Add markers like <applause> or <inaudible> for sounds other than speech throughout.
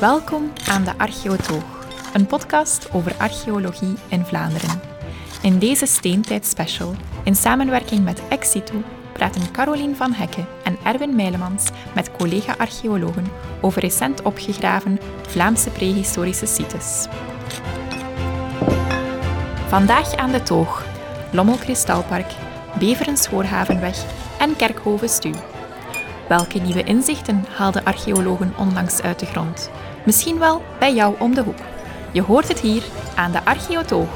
Welkom aan de Archeotoog, een podcast over archeologie in Vlaanderen. In deze Steentijd Special, in samenwerking met Exitu, praten Carolien van Hekke en Erwin Meilemans met collega-archeologen over recent opgegraven Vlaamse prehistorische sites. Vandaag aan de toog Lommel Kristalpark, Beveren Schoorhavenweg en Kerkhoven Stu. Welke nieuwe inzichten haalden archeologen onlangs uit de grond? Misschien wel bij jou om de hoek. Je hoort het hier aan de Archeotoog.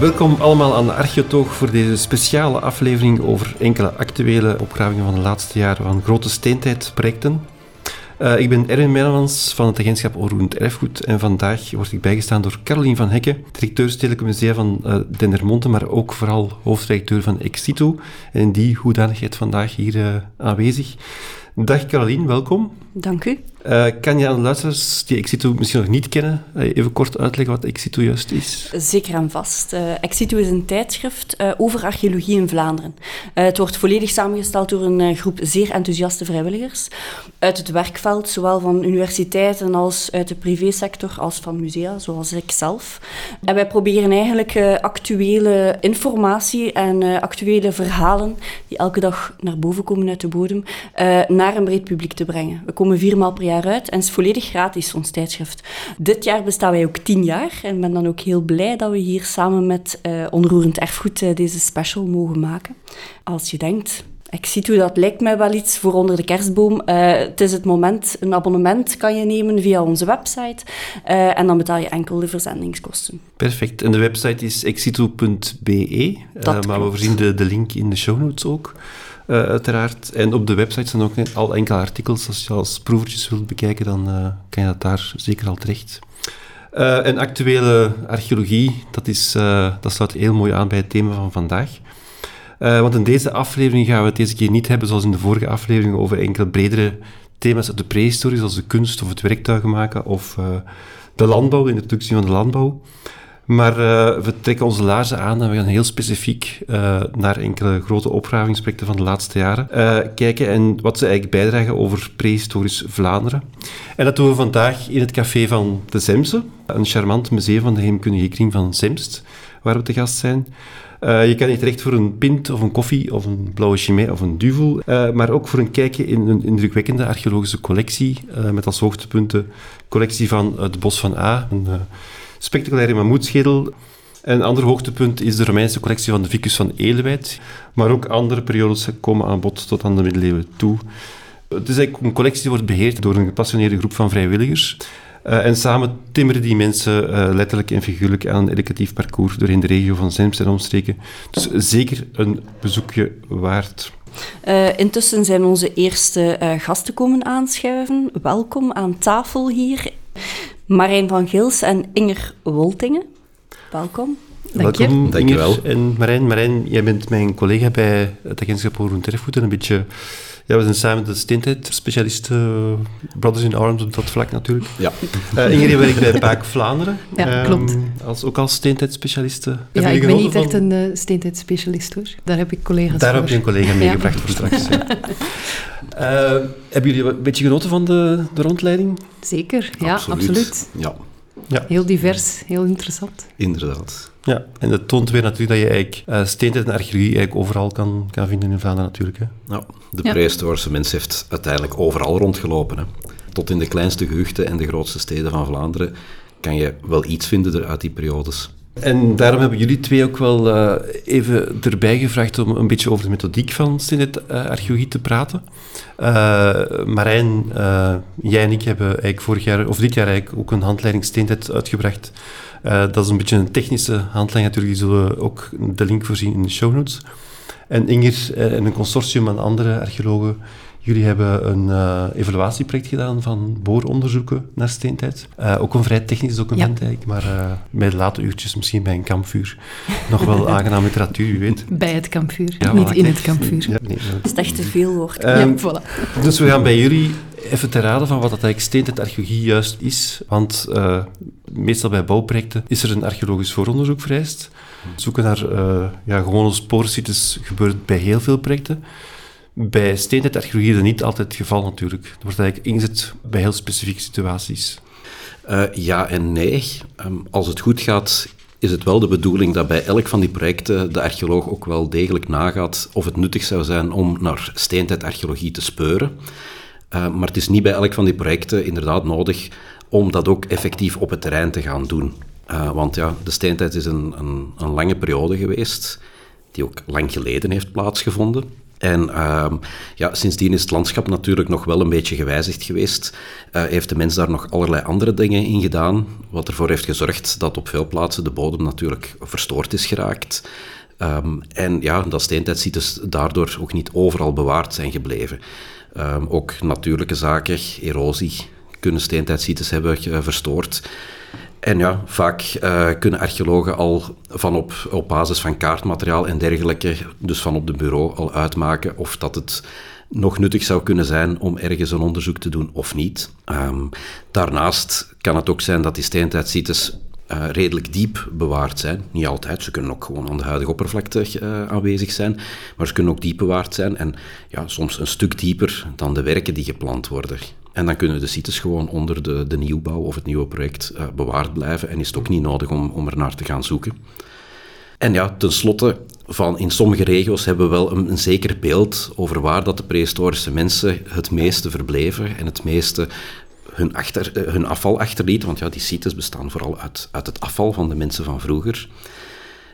Welkom allemaal aan de Archeotoog voor deze speciale aflevering over enkele actuele opgravingen van de laatste jaren van grote steentijdprojecten. Uh, ik ben Erwin Meilemans van het agentschap Onroerend Erfgoed en vandaag word ik bijgestaan door Caroline van Hekke, directeur Stedelijk Museum van uh, Dendermonde, maar ook vooral hoofdredacteur van Exito. En die hoedanigheid vandaag hier uh, aanwezig. Dag Caroline, welkom. Dank u. Uh, kan je aan de luisteraars die Exito misschien nog niet kennen, uh, even kort uitleggen wat Exito juist is? Zeker en vast. Uh, Exito is een tijdschrift over archeologie in Vlaanderen. het wordt volledig samengesteld door een groep zeer enthousiaste vrijwilligers uit het werkveld, zowel van universiteiten als uit de privésector, als van musea, zoals ik zelf. En wij proberen eigenlijk actuele informatie en actuele verhalen die elke dag naar boven komen uit de bodem, naar een breed publiek te brengen. We komen vier maal per jaar uit en is volledig gratis, ons tijdschrift. Dit jaar bestaan wij ook tien jaar en ben dan ook heel blij dat we hier samen met uh, Onroerend Erfgoed uh, deze special mogen maken. Als je denkt, ik zie hoe dat lijkt mij wel iets voor onder de kerstboom. Uh, het is het moment, een abonnement kan je nemen via onze website uh, en dan betaal je enkel de verzendingskosten. Perfect. En de website is exitu.be, uh, maar we voorzien de, de link in de show notes ook. Uh, uiteraard. En op de website staan ook al enkele artikels. Als je als proevertjes wilt bekijken, dan uh, kan je dat daar zeker al terecht. Uh, en actuele archeologie, dat, is, dat sluit heel mooi aan bij het thema van vandaag. want in deze aflevering gaan we het deze keer niet hebben, zoals in de vorige aflevering, over enkele bredere thema's uit de prehistorie, zoals de kunst of het werktuigen maken of de landbouw, de introductie van de landbouw. Maar uh, we trekken onze laarzen aan en we gaan heel specifiek uh, naar enkele grote opgravingsprojecten van de laatste jaren uh, kijken en wat ze eigenlijk bijdragen over prehistorisch Vlaanderen. En dat doen we vandaag in het café van de Zemse, een charmant museum van de heemkundige kring van Zemst, waar we te gast zijn. je kan hier terecht voor een pint of een koffie of een blauwe chimay of een duvel, maar ook voor een kijkje in een indrukwekkende archeologische collectie, met als hoogtepunten collectie van het Bos van A, spectaculaire mammoetschedel. Een ander hoogtepunt is de Romeinse collectie van de Vicus van Elewijd, maar ook andere periodes komen aan bod tot aan de middeleeuwen toe. Het is eigenlijk een collectie die wordt beheerd door een gepassioneerde groep van vrijwilligers. Uh, en samen timmeren die mensen uh, letterlijk en figuurlijk aan een educatief parcours doorheen de regio van Zemst en omstreken. Dus zeker een bezoekje waard. Uh, intussen zijn onze eerste gasten komen aanschuiven. Welkom aan tafel hier. Marijn van Gils en Inger Woltingen. Welkom. Dank je. Welkom, Dank je wel. En Marijn, Marijn, jij bent mijn collega bij het agentschap voor Erfgoed en een beetje... Ja, we zijn samen de steentijd-specialisten, Brothers in Arms op dat vlak natuurlijk. Ja. Uh, Ingrid werkt bij Baak Vlaanderen. Ja, um, klopt. Als, ook als steentijd-specialiste. Ja, ik ben niet van... echt een uh, steentijd-specialist hoor. Daar heb ik collega's Daar voor. heb je een collega meegebracht ja. voor straks. Ja. Uh, <laughs> hebben jullie een beetje genoten van de, de rondleiding? Zeker, ja, absoluut. absoluut. Ja. ja. Heel divers, heel interessant. Inderdaad. Ja, en dat toont weer natuurlijk dat je eigenlijk uh, steentijd en archeologie eigenlijk overal kan, kan vinden in Vlaanderen natuurlijk. Hè. Nou, de ja. prehistorische mens heeft uiteindelijk overal rondgelopen. Hè. Tot in de kleinste gehuchten en de grootste steden van Vlaanderen kan je wel iets vinden uit die periodes. En daarom hebben jullie twee ook wel uh, even erbij gevraagd om een beetje over de methodiek van steentijd uh, archeologie te praten. Uh, Marijn, jij en ik hebben eigenlijk vorig jaar, of dit jaar eigenlijk, ook een handleiding steentijd uitgebracht. Dat is een beetje een technische handleiding natuurlijk, die zullen we ook de link voorzien in de show notes. En Inger en een consortium aan andere archeologen Jullie hebben een uh, evaluatieproject gedaan van booronderzoeken naar steentijd. Uh, ook een vrij technisch document ja. eigenlijk, maar uh, bij de late uurtjes misschien bij een kampvuur. <laughs> Nog wel aangenaam literatuur, wie weet. Bij het kampvuur, ja, niet in het kampvuur. Ja, nee, Als het echt te veel wordt. Um, ja, voilà. Dus we gaan bij jullie even te raden van wat dat eigenlijk juist is. Want meestal bij bouwprojecten is er een archeologisch vooronderzoek vereist. Zoeken naar ja, gewone spoorsites gebeurt bij heel veel projecten. Bij steentijdarcheologie is dat niet altijd het geval natuurlijk. Het wordt eigenlijk ingezet bij heel specifieke situaties. Uh, ja en nee. Um, als het goed gaat, is het wel de bedoeling dat bij elk van die projecten de archeoloog ook wel degelijk nagaat of het nuttig zou zijn om naar steentijdarcheologie te speuren. Uh, maar het is niet bij elk van die projecten inderdaad nodig om dat ook effectief op het terrein te gaan doen. Uh, want ja, de steentijd is een, een, een lange periode geweest, die ook lang geleden heeft plaatsgevonden. En uh, ja, sindsdien is het landschap natuurlijk nog wel een beetje gewijzigd geweest. Uh, heeft de mens daar nog allerlei andere dingen in gedaan, wat ervoor heeft gezorgd dat op veel plaatsen de bodem natuurlijk verstoord is geraakt. Um, en ja, dat steentijdzites daardoor ook niet overal bewaard zijn gebleven. Um, ook natuurlijke zaken, erosie, kunnen steentijdzites hebben verstoord. En ja, vaak uh, kunnen archeologen al van op, op basis van kaartmateriaal en dergelijke, dus van op de bureau, al uitmaken of dat het nog nuttig zou kunnen zijn om ergens een onderzoek te doen of niet. Um, daarnaast kan het ook zijn dat die steentijdzites uh, redelijk diep bewaard zijn. Niet altijd, ze kunnen ook gewoon aan de huidige oppervlakte uh, aanwezig zijn, maar ze kunnen ook diep bewaard zijn en ja, soms een stuk dieper dan de werken die gepland worden. En dan kunnen de sites gewoon onder de, de nieuwbouw of het nieuwe project uh, bewaard blijven en is het ook niet nodig om, om er naar te gaan zoeken. En ja, tenslotte, van in sommige regio's hebben we wel een, een, zeker beeld over waar dat de prehistorische mensen het meeste verbleven en het meeste hun, achter, eh, hun afval achterlieten. Want ja, die sites bestaan vooral uit, uit het afval van de mensen van vroeger.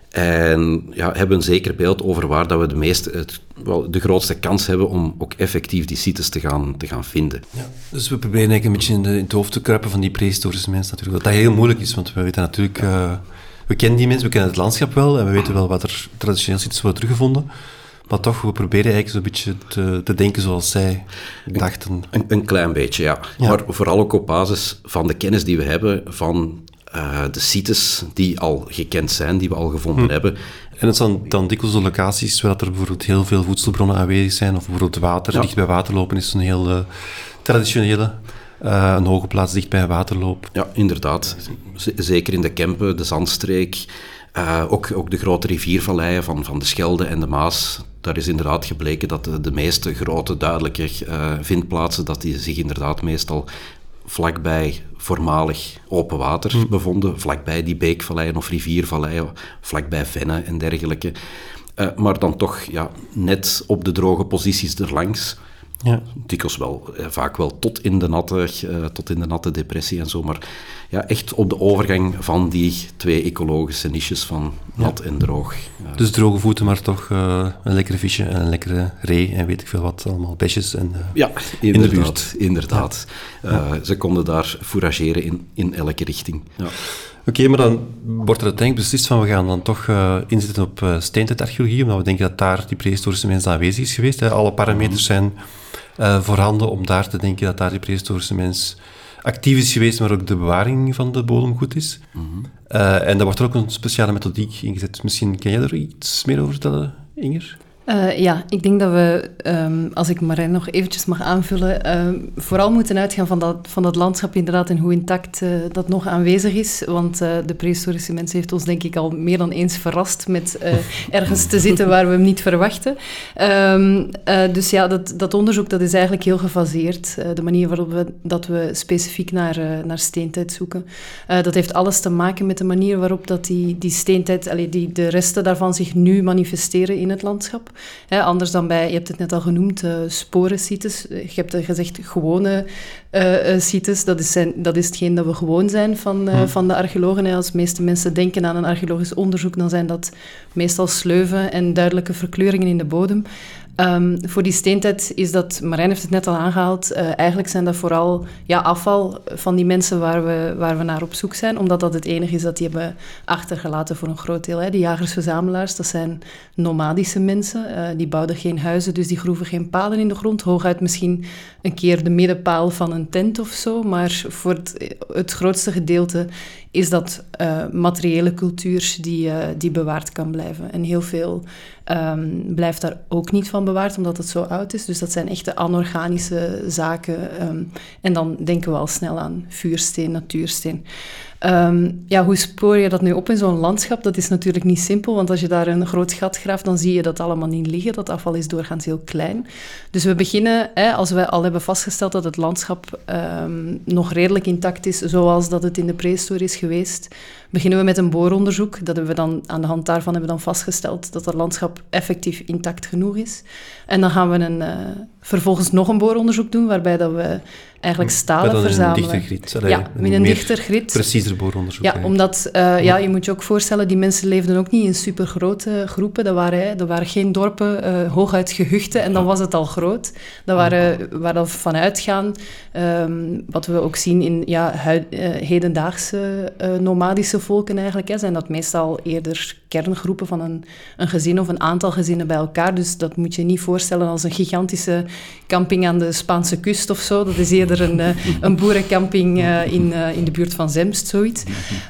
En ja, hebben een zeker beeld over waar dat we de, meeste, wel, de grootste kans hebben om ook effectief die sites te gaan, te gaan vinden. Ja, dus we proberen eigenlijk een beetje in, de, het hoofd te kruipen van die prehistorische mensen natuurlijk. Dat heel moeilijk is, want we weten natuurlijk... Uh, we kennen die mensen, we kennen het landschap wel en we weten wel wat er traditioneel sites worden teruggevonden. Maar toch, we proberen eigenlijk zo'n beetje te, te, denken zoals zij dachten. Een, een klein beetje, ja. ja. Maar vooral ook op basis van de kennis die we hebben van uh, de sites die al gekend zijn, die we al gevonden hm. hebben. En het zijn dan dikwijls de locaties waar er bijvoorbeeld heel veel voedselbronnen aanwezig zijn, of bijvoorbeeld water. Ja. Dicht bij waterlopen is een heel uh, traditionele. Uh, een hoge plaats dicht bij waterloop. Ja, inderdaad. Z zeker in de Kempen, de Zandstreek. Uh, ook, ook de grote riviervalleien van, van de Schelde en de Maas. Daar is inderdaad gebleken dat de, de meeste grote, duidelijke uh, vindplaatsen, dat die zich inderdaad meestal vlakbij voormalig open water mm. bevonden, vlakbij die beekvalleien of riviervalleien, vlakbij vennen en dergelijke. Uh, maar dan toch ja, net op de droge posities erlangs. Ja. Dikwijls wel, eh, vaak wel tot in, de natte, uh, tot in de natte depressie en zo. Maar ja, echt op de overgang van die twee ecologische niches van nat en droog. Dus droge voeten, maar toch uh, een lekkere visje en een lekkere ree en weet ik veel wat allemaal, besjes en, ja, in de buurt. Inderdaad. Ja. Ze konden daar fourageren in, in elke richting. Ja. Oké, okay, maar dan wordt er uiteindelijk beslist van we gaan dan toch inzetten op uh, steentijdarcheologie, omdat we denken dat daar die prehistorische mens aanwezig is geweest. Hè. Alle parameters zijn uh, voorhanden om daar te denken dat daar die prehistorische mens actief is geweest, maar ook de bewaring van de bodem goed is. Mm -hmm. uh, en daar wordt er ook een speciale methodiek ingezet. Misschien kan jij er iets meer over vertellen, Inger? Uh, ja, ik denk dat we, um, als ik Marijn nog eventjes mag aanvullen, um, vooral moeten uitgaan van dat, van dat landschap inderdaad en hoe intact uh, dat nog aanwezig is. Want uh, de prehistorische mens heeft ons denk ik al meer dan eens verrast met ergens te zitten waar we hem niet verwachten. Um, dus ja, dat, dat onderzoek dat is eigenlijk heel gefaseerd. de manier waarop we, dat we specifiek naar, naar steentijd zoeken. dat heeft alles te maken met de manier waarop dat die, die steentijd, allee, die, de resten daarvan zich nu manifesteren in het landschap anders dan bij, je hebt het net al genoemd, uh. Je hebt gezegd gewone uh, sites. Dat is, zijn, dat is hetgeen dat we gewoon zijn van, uh, van de archeologen. Als de meeste mensen denken aan een archeologisch onderzoek, dan zijn dat meestal sleuven en duidelijke verkleuringen in de bodem. Um, voor die steentijd is dat, Marijn heeft het net al aangehaald, uh, eigenlijk zijn dat vooral ja, afval van die mensen waar we, waar we naar op zoek zijn, omdat dat het enige is dat die hebben achtergelaten voor een groot deel. Hè. Die jagers-verzamelaars, dat zijn nomadische mensen, uh, die bouwden geen huizen, dus die groeven geen palen in de grond, hooguit misschien een keer de middenpaal van een tent of zo, maar voor het, het grootste gedeelte is dat uh, materiële cultuur die, uh, die bewaard kan blijven. En heel veel um, blijft daar ook niet van bewaard, omdat het zo oud is. Dus dat zijn echte anorganische zaken. Um, en dan denken we al snel aan vuursteen, natuursteen. Um, ja, hoe spoor je dat nu op in zo'n landschap? Dat is natuurlijk niet simpel, want als je daar een groot gat graaft, dan zie je dat allemaal niet liggen. Dat afval is doorgaans heel klein. Dus we beginnen, hè, als we al hebben vastgesteld dat het landschap nog redelijk intact is, zoals dat het in de prehistorie is geweest, geweest beginnen we met een booronderzoek. Dat hebben we dan, aan de hand daarvan hebben we dan vastgesteld dat het landschap effectief intact genoeg is. En dan gaan we een, uh, vervolgens nog een booronderzoek doen, waarbij dat we eigenlijk stalen dan verzamelen. Een dichter grid. ja, met een dichter grid. Preciezer booronderzoek. Ja, omdat uh, ja, je moet je ook voorstellen, die mensen leefden ook niet in supergrote groepen. Dat waren, dat waren geen dorpen, uh, hooguit gehuchten, en dan was het al groot. Dat waren, waar we vanuit gaan, um, wat we ook zien in ja, huid, hedendaagse nomadische volken eigenlijk, hè, zijn dat meestal eerder kerngroepen van een, een gezin of een aantal gezinnen bij elkaar. Dus dat moet je niet voorstellen als een gigantische camping aan de Spaanse kust of zo. Dat is eerder een, uh, een boerencamping uh, in, uh, in de buurt van Zemst, zoiets.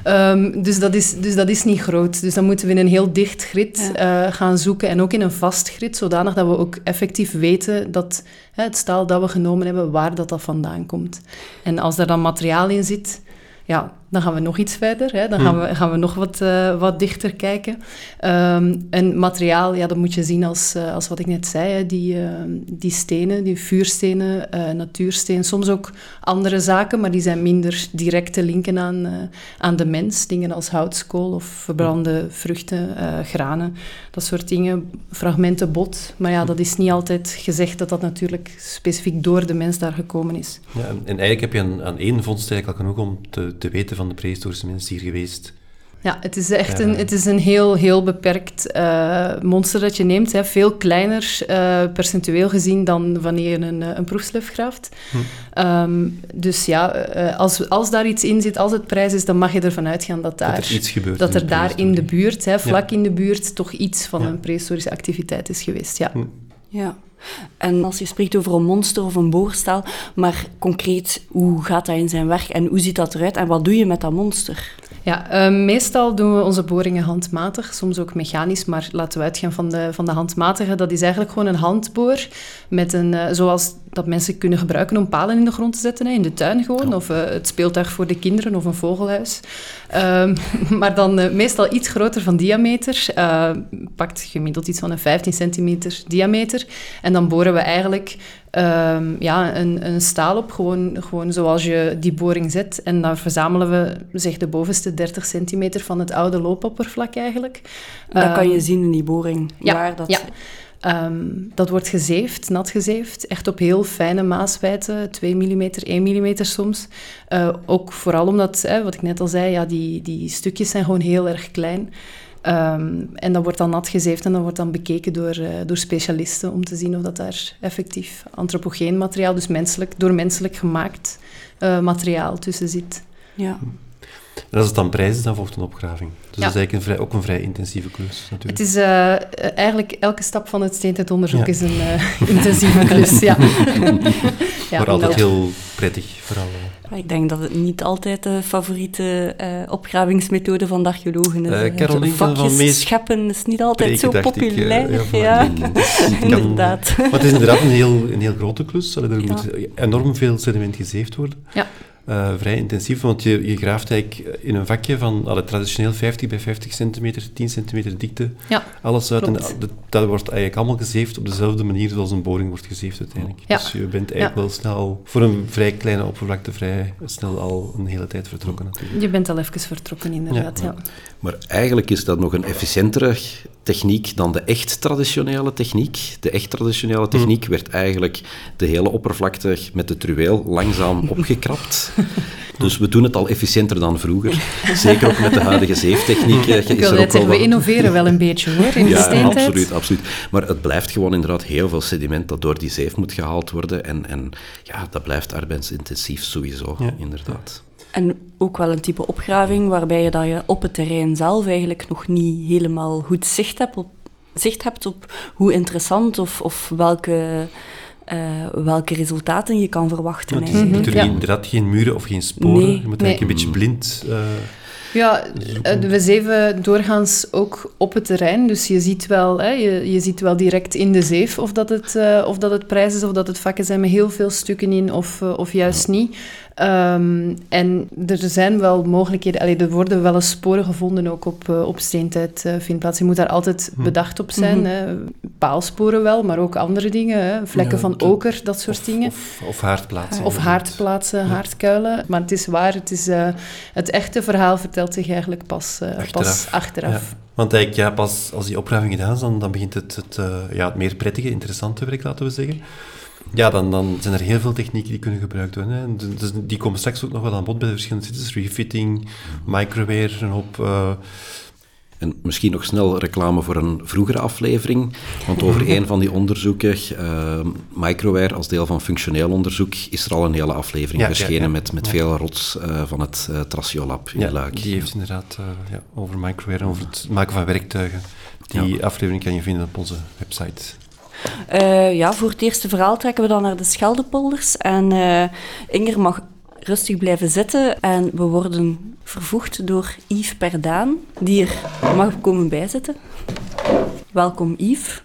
Um, dus, dat is, dus dat is niet groot. Dus dan moeten we in een heel dicht grid ja. gaan zoeken en ook in een vast grid, zodanig dat we ook effectief weten dat het staal dat we genomen hebben, waar dat, dat vandaan komt. En als daar dan materiaal in zit ja, dan gaan we nog iets verder. Hè? Dan gaan, we, gaan we nog wat, uh, wat dichter kijken. Um, en materiaal, ja, dat moet je zien als, uh, als wat ik net zei. Hè? Die, uh, die stenen, die vuurstenen, natuursteen. Soms ook andere zaken, maar die zijn minder direct te linken aan, aan de mens. Dingen als houtskool of verbrande vruchten, granen. Dat soort dingen. Fragmenten bot. Maar ja, dat is niet altijd gezegd dat dat natuurlijk specifiek door de mens daar gekomen is. Ja, en, en eigenlijk heb je aan, aan één vondst eigenlijk al genoeg om te, te weten van de prehistorische mensen hier geweest. Ja, het is echt een, het is een heel, heel beperkt uh, monster dat je neemt. Hè. Veel kleiner uh, percentueel gezien dan wanneer je een, een proefsluf graaft. Hm. Um, dus ja, uh, als, als daar iets in zit, als het prijs is, dan mag je ervan uitgaan dat daar... Dat er iets gebeurt Dat er daar in de buurt, hè, vlak ja. in de buurt, toch iets van ja. een prehistorische activiteit is geweest. Ja. Hm. ja. En als je spreekt over een monster of een boorstaal, maar concreet, hoe gaat dat in zijn werk en hoe ziet dat eruit en wat doe je met dat monster? Ja, uh, meestal doen we onze boringen handmatig, soms ook mechanisch, maar laten we uitgaan van de, van de handmatige. Dat is eigenlijk gewoon een handboor, met een, uh, zoals dat mensen kunnen gebruiken om palen in de grond te zetten, hè, in de tuin gewoon, of uh, het speeltuig voor de kinderen of een vogelhuis. Um, <laughs> maar dan meestal iets groter van diameter, pakt gemiddeld iets van een 15 centimeter diameter. En dan boren we eigenlijk um, ja, een, een staal op, gewoon, gewoon zoals je die boring zet. En dan verzamelen we zeg, de bovenste 30 centimeter van het oude loopoppervlak eigenlijk. Dat um, kan je zien in die boring, ja, waar dat... Ja. Um, dat wordt gezeefd, nat gezeefd, echt op heel fijne maaswijten, 2 mm, 1 mm soms. Uh, ook vooral omdat, wat ik net al zei, ja, die, die stukjes zijn gewoon heel erg klein. Um, en dat wordt dan nat gezeefd en dat wordt dan bekeken door, uh, door specialisten om te zien of dat daar effectief antropogeen materiaal, dus menselijk, door menselijk gemaakt uh, materiaal tussen zit. Ja. En als het dan prijs is, dan volgt een opgraving. Dus ja. dat is eigenlijk een vrij, ook een vrij intensieve klus natuurlijk. Het is uh, eigenlijk elke stap van het steentijdonderzoek ja. is een uh, <laughs> intensieve klus, ja. <laughs> ja maar altijd heel prettig, vooral. Ik denk dat het niet altijd de favoriete uh, opgravingsmethode van de archeologen is. Uh, Caroline van meest scheppen is niet altijd zo populair. Ik, uh, ja, ja. <laughs> inderdaad. Maar het is inderdaad een heel, een heel grote klus. Er moet enorm veel sediment gezeefd worden. Ja. Uh, vrij intensief, want je, je graaft eigenlijk in een vakje van alle traditioneel 50 bij 50 centimeter, 10 centimeter dikte, ja, alles uit. En dat, dat wordt eigenlijk allemaal gezeefd op dezelfde manier zoals een boring wordt gezeefd uiteindelijk. Ja. Dus je bent eigenlijk ja. wel snel, voor een vrij kleine oppervlakte, vrij snel al een hele tijd vertrokken natuurlijk. Je bent al even vertrokken, inderdaad, ja. Maar eigenlijk is dat nog een efficiëntere techniek dan de echt traditionele techniek. De echt traditionele techniek hmm. werd eigenlijk de hele oppervlakte met de truweel langzaam <laughs> opgekrapt. Dus we doen het al efficiënter dan vroeger. Zeker ook met de huidige zeeftechniek. Ik wil net zeggen, we innoveren wel een beetje hoor, in de ja, absoluut, absoluut. Maar het blijft gewoon inderdaad heel veel sediment dat door die zeef moet gehaald worden. En, en ja, dat blijft arbeidsintensief sowieso, ja. inderdaad. En ook wel een type opgraving waarbij je, dat je op het terrein zelf eigenlijk nog niet helemaal goed zicht hebt op, zicht hebt op hoe interessant of, of welke, uh, welke resultaten je kan verwachten. Ja, het is natuurlijk ja. inderdaad geen muren of geen sporen. Nee, je moet eigenlijk nee. een beetje blind... Uh, Ja, we zeven doorgaans ook op het terrein. Dus je ziet wel, hè, je, je ziet wel direct in de zeef of dat, het, uh, of dat het prijs is of dat het vakken zijn met heel veel stukken in of, uh, of juist niet. Um, en er zijn wel mogelijkheden. Allee, er worden wel eens sporen gevonden ook op, uh, op steentijd uh, vindplaats. Je moet daar altijd hm. bedacht op zijn. Mm -hmm. hè. Paalsporen wel, maar ook andere dingen. Hè. Vlekken ja, van de, oker, dat soort of, dingen. Of, of haardplaatsen. Of haardplaatsen, ja. haardkuilen. Maar het is waar, het, is, uh, het echte verhaal vertelt zich eigenlijk pas achteraf. Pas achteraf. Ja. Want eigenlijk, ja, pas als die opgraving gedaan is, dan, dan begint het, het, ja, het meer prettige, interessante werk, laten we zeggen. Ja, dan, dan zijn er heel veel technieken die kunnen gebruikt worden. Hè. Dus die komen straks ook nog wel aan bod bij de verschillende sites. Refitting, microware, een hoop... Uh... En misschien nog snel reclame voor een vroegere aflevering. Want over <laughs> een van die onderzoeken, uh, microware als deel van functioneel onderzoek, is er al een hele aflevering ja, verschenen ja, ja. met, met veel rots uh, van het uh, in ja, Luik. Die heeft inderdaad ja, over microware, over het maken van werktuigen. Die aflevering kan je vinden op onze website. Uh, ja, voor het eerste verhaal trekken we dan naar de Scheldepolders. En uh, Inger mag rustig blijven zitten. En we worden vervoegd door Yves Perdaan, die er mag komen bijzitten. Welkom Yves.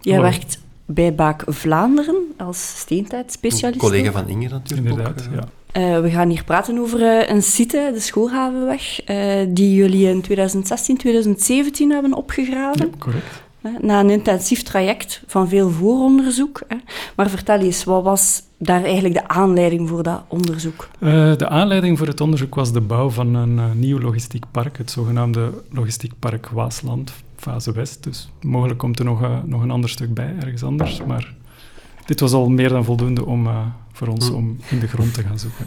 Jij werkt bij Baak Vlaanderen als steentijdspecialist. Een collega van Inger natuurlijk Inderdaad, ook, ja. Uh, we gaan hier praten over uh, een site, de Schoolhavenweg, uh, die jullie in 2016, 2017 hebben opgegraven. Ja, correct. Na een intensief traject van veel vooronderzoek. Hè. Maar vertel eens, wat was daar eigenlijk de aanleiding voor dat onderzoek? Uh, de aanleiding voor het onderzoek was de bouw van een uh, nieuw logistiek park, het zogenaamde logistiek park Waasland, fase West. Dus mogelijk komt er nog, uh, nog een ander stuk bij, ergens anders. Maar dit was al meer dan voldoende om, voor ons om in de grond te gaan zoeken.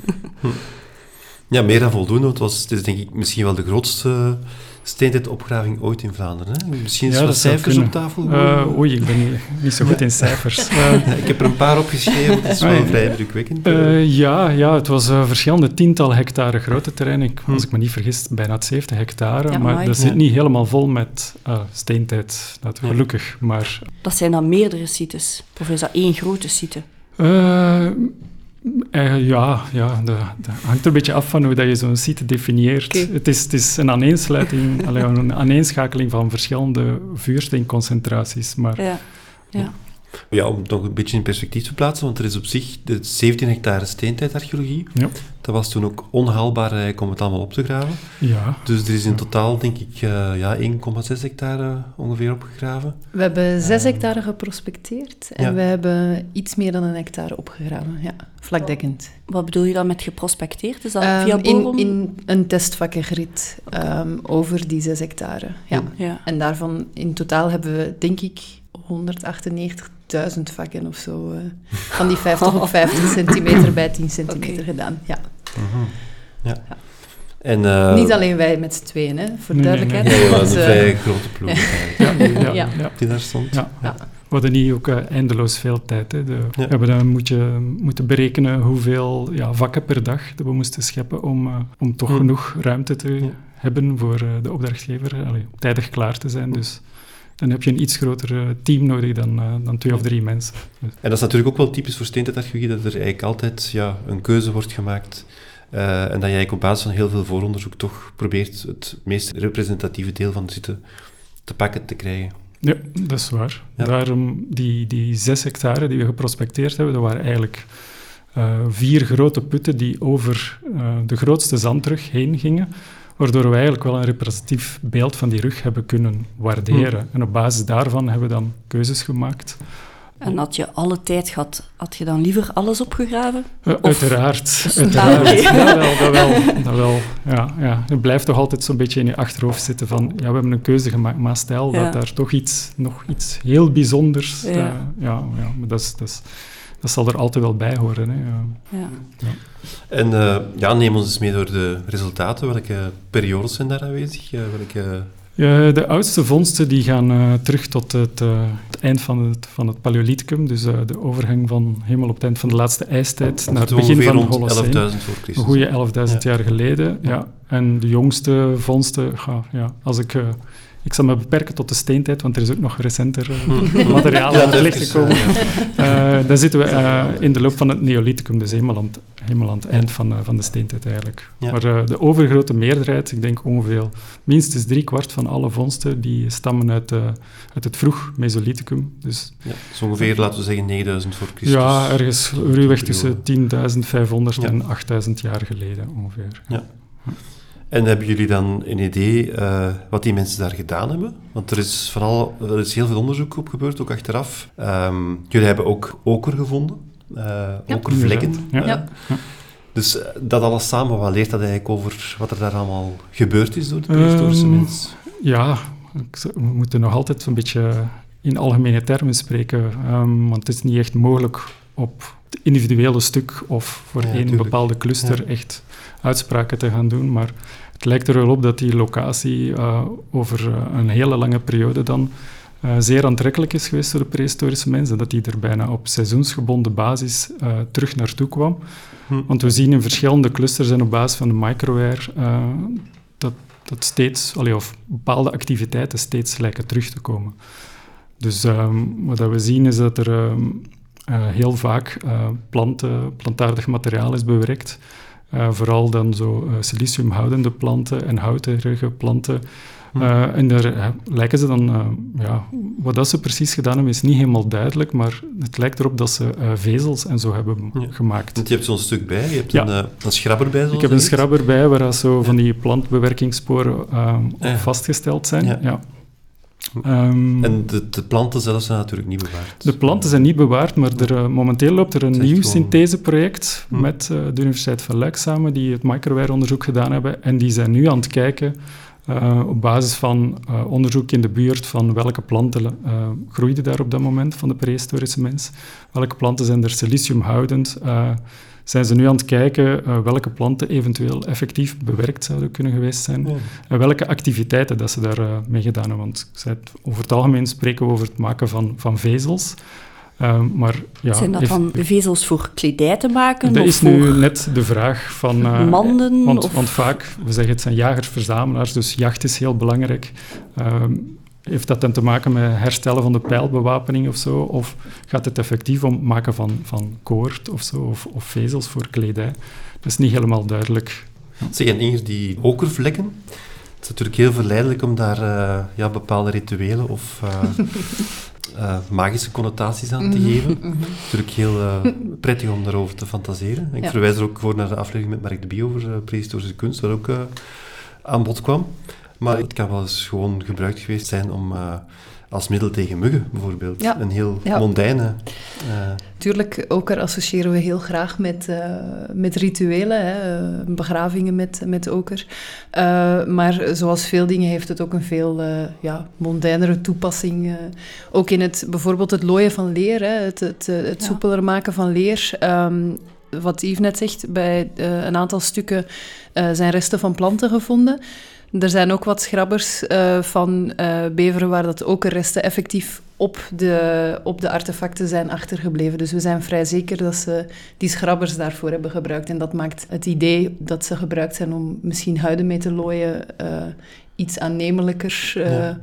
Ja, meer dan voldoende. Het, was, het is denk ik misschien wel de grootste steentijdopgraving ooit in Vlaanderen. Hè? Misschien ja, wat cijfers op tafel? Uh, oei, ik ben niet, niet zo goed in cijfers. <laughs> Uh, ik heb er een paar opgeschreven, het is wel vrij drukwekkend. Uh, ja, ja, het was verschillende tientallen hectare grote terrein. Ik, hm. Als ik me niet vergis, bijna 70 hectare. Ja, maar mooi. dat zit niet helemaal vol met steentijd, dat, gelukkig. Maar, dat zijn dan meerdere sites? Of is dat één grote site? Uh, ja, ja dat, dat, hangt er een beetje af van hoe dat je zo'n site definieert. Okay. Het, is, het is een aaneensluiting, <laughs> allee, een aaneenschakeling van verschillende vuursteenconcentraties. Maar, ja. Ja. Ja, om het nog een beetje in perspectief te plaatsen, want er is op zich de 17 hectare steentijdarcheologie. Ja. Dat was toen ook onhaalbaar om het allemaal op te graven. Ja. Dus er is in totaal, denk ik, uh, ja, 1,6 hectare ongeveer opgegraven. We hebben 6 uh, hectare geprospecteerd en ja. we hebben iets meer dan een hectare opgegraven. Ja, vlakdekkend. Wat bedoel je dan met geprospecteerd? Is dat um, via in, in een testvakkenrit okay. um, over die 6 hectare. Ja. ja. En daarvan in totaal hebben we, denk ik, 198.000 vakken of zo. Uh, van die 50 op 50 <laughs> centimeter bij 10 centimeter okay. gedaan. Ja. Mm-hmm. ja. ja. En, uh, Niet alleen wij met z'n tweeën, hè, voor nee, duidelijkheid. Nee, nee. nee een vrij grote ploeg <laughs> ja, ja, die daar stond. Ja. We hadden niet ook uh, eindeloos veel tijd. Hè. De, we hebben dan moet je, moeten berekenen hoeveel ja, vakken per dag dat we moesten scheppen om, uh, om toch genoeg ruimte te hebben voor de opdrachtgever, allee, tijdig klaar te zijn. Dus dan heb je een iets groter team nodig dan, uh, dan twee of drie mensen. En dat is natuurlijk ook wel typisch voor steentijdarcheologie, dat er eigenlijk altijd ja, een keuze wordt gemaakt uh, en dat je eigenlijk op basis van heel veel vooronderzoek toch probeert het meest representatieve deel van de zitten te pakken te krijgen. Ja, dat is waar. Ja. Daarom die, die zes hectare die we geprospecteerd hebben, dat waren eigenlijk uh, vier grote putten die over uh, de grootste zandrug heen gingen waardoor we eigenlijk wel een representatief beeld van die rug hebben kunnen waarderen. Mm. En op basis daarvan hebben we dan keuzes gemaakt. En had je alle tijd gehad, had je dan liever alles opgegraven? Uh, uiteraard, <laughs> uiteraard. Ja, wel, dat wel. Dat wel. Ja, ja. Het blijft toch altijd zo'n beetje in je achterhoofd zitten van, ja, we hebben een keuze gemaakt, maar stel ja. dat daar toch iets, nog iets heel bijzonders... Ja, uh, ja, ja maar dat is... Dat is dat zal er altijd wel bij horen. Hè. Ja. Ja. Ja. En uh, ja, neem ons eens mee door de resultaten. Welke periodes zijn daar aanwezig? Uh, welke... Ja, de oudste vondsten die gaan uh, terug tot het, het, eind van het, van het Paleolithicum, dus de overgang van helemaal op het eind van de laatste ijstijd naar het begin van de Holoceen. 11.000 voor Christus. Een goede 11.000 jaar geleden, ja. En de jongste vondsten, ja, als ik ik zal me beperken tot de steentijd, want er is ook nog recenter uh, <laughs> materiaal aan het licht gekomen. Uh, dan zitten we uh, in de loop van het Neolithicum, dus helemaal aan het, helemaal aan het eind van, van de steentijd eigenlijk. Maar de overgrote meerderheid, ik denk ongeveer minstens drie kwart van alle vondsten, die stammen uit, uit het vroeg Mesolithicum. Dus, ja, dus ongeveer, laten we zeggen, 9000 voor Christus. Ja, ergens ruwweg tussen 10.500 en 8.000 jaar geleden ongeveer. Ja. En hebben jullie dan een idee uh, wat die mensen daar gedaan hebben? Want er is, vooral, er is heel veel onderzoek op gebeurd, ook achteraf. Um, jullie hebben ook oker gevonden, uh, ja. okervlekken. Ja. ja. Dus dat alles samen, wat leert dat eigenlijk over wat er daar allemaal gebeurd is door de prehistorische um, mens? Ja, we moeten nog altijd een beetje in algemene termen spreken, um, want het is niet echt mogelijk op het individuele stuk of voor ja, één tuurlijk. bepaalde cluster echt uitspraken te gaan doen, maar het lijkt er wel op dat die locatie uh, over een hele lange periode dan uh, zeer aantrekkelijk is geweest voor de prehistorische mensen, dat die er bijna op seizoensgebonden basis terug naartoe kwam. Hm. Want we zien in verschillende clusters en op basis van de microware dat, dat steeds, allee, of bepaalde activiteiten steeds lijken terug te komen. Dus um, wat we zien is dat er um, heel vaak planten, plantaardig materiaal is bewerkt, uh, vooral dan zo uh, siliciumhoudende planten en houterige planten. Uh, en daar lijken ze dan, ja, wat dat ze precies gedaan hebben is niet helemaal duidelijk, maar het lijkt erop dat ze vezels en zo hebben ja. gemaakt. Want je hebt zo'n stuk bij, je hebt ja. een, een schrabber bij. Ik heb een schrabber bij waar zo van die plantbewerkingssporen vastgesteld zijn. Ja. Um, en de, de, planten zelf zijn natuurlijk niet bewaard. De planten zijn niet bewaard, maar er, uh, momenteel loopt er een nieuw syntheseproject hm. met uh, de Universiteit van Luik samen, die het microware-onderzoek gedaan hebben. En die zijn nu aan het kijken, uh, op basis van onderzoek in de buurt, van welke planten groeiden daar op dat moment van de prehistorische mens. Welke planten zijn er siliciumhoudend zijn ze nu aan het kijken welke planten eventueel effectief bewerkt zouden kunnen geweest zijn en welke activiteiten dat ze daarmee mee gedaan hebben. Want over het algemeen spreken we over het maken van, van vezels. Uh, maar, ja, zijn dat dan vezels voor kledij te maken? Dat is nu net de vraag van... Uh, Manden? Want, of? want, vaak, we zeggen het zijn jagers-verzamelaars, dus jacht is heel belangrijk. Ehm, heeft dat dan te maken met herstellen van de pijlbewapening of zo? Of gaat het effectief om maken van, van koord of zo, of, of vezels voor kledij? Dat is niet helemaal duidelijk. Zeg, en Inger, die okervlekken, het is natuurlijk heel verleidelijk om daar uh, ja, bepaalde rituelen of uh, <laughs> uh, magische connotaties aan te mhm, geven. Mm -hmm. Natuurlijk heel <laughs> prettig om daarover te fantaseren. Ik ja. verwijs er ook voor naar de aflevering met Mark de Bie over prehistorische kunst, waar ook aan bod kwam. Maar het kan wel eens gewoon gebruikt geweest zijn om uh, als middel tegen muggen, bijvoorbeeld. Ja. Een heel ja. mondaine... Uh... Tuurlijk, ook associëren we heel graag met, uh, met rituelen, hè, begravingen met, met oker. maar zoals veel dingen heeft het ook een veel ja, mondainere toepassing. ook in het, bijvoorbeeld het looien van leer, hè, het, het, het soepeler maken van leer... Um, wat Yves net zegt, bij een aantal stukken zijn resten van planten gevonden. Er zijn ook wat schrabbers uh, van uh, beveren waar dat ook resten effectief op de, op de artefacten zijn achtergebleven. Dus we zijn vrij zeker dat ze die schrabbers daarvoor hebben gebruikt. En dat maakt het idee dat ze gebruikt zijn om misschien huiden mee te looien uh, iets aannemelijker. Ja.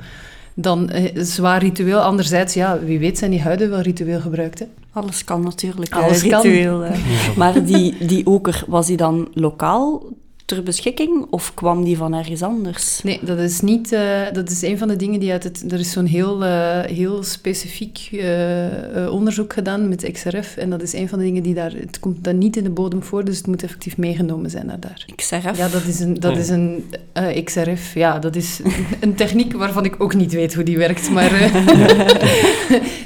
Dan zwaar ritueel. Anderzijds, ja, wie weet zijn die huiden wel ritueel gebruikt. Hè? Alles kan natuurlijk. Alles ritueel. Kan. Maar die, die oker, was die dan lokaal ter beschikking of kwam die van ergens anders? Nee, dat is niet. Uh, dat is een van de dingen die uit het. Er is zo'n heel, uh, heel specifiek uh, onderzoek gedaan met XRF. En dat is een van de dingen die daar. Het komt dan niet in de bodem voor, dus het moet effectief meegenomen zijn naar daar. XRF? Ja, dat is een, dat is een XRF. Ja, dat is <laughs> een techniek waarvan ik ook niet weet hoe die werkt. Maar <laughs>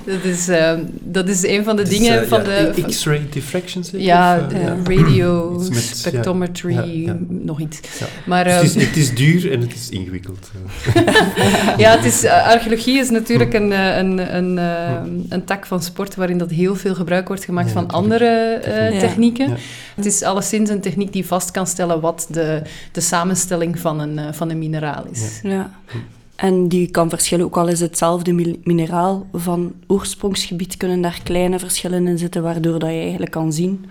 dat, is, dat is een van de dus, dingen van ja, de. X-ray diffraction? Ja, radio spectrometry nog iets. Maar, het, is, ehm, het, is, duur en het is ingewikkeld. <laughs> ja, het is, eh, archeologie is natuurlijk een, eh, een, een, een, een tak van sport waarin dat heel veel gebruik wordt gemaakt van andere uh, technieken. Het is alleszins een techniek die vast kan stellen wat de, de samenstelling van een, van een mineraal is. Ja. En die kan verschillen, ook al is hetzelfde mineraal van oorsprongsgebied, kunnen daar kleine verschillen in zitten, waardoor dat je eigenlijk kan zien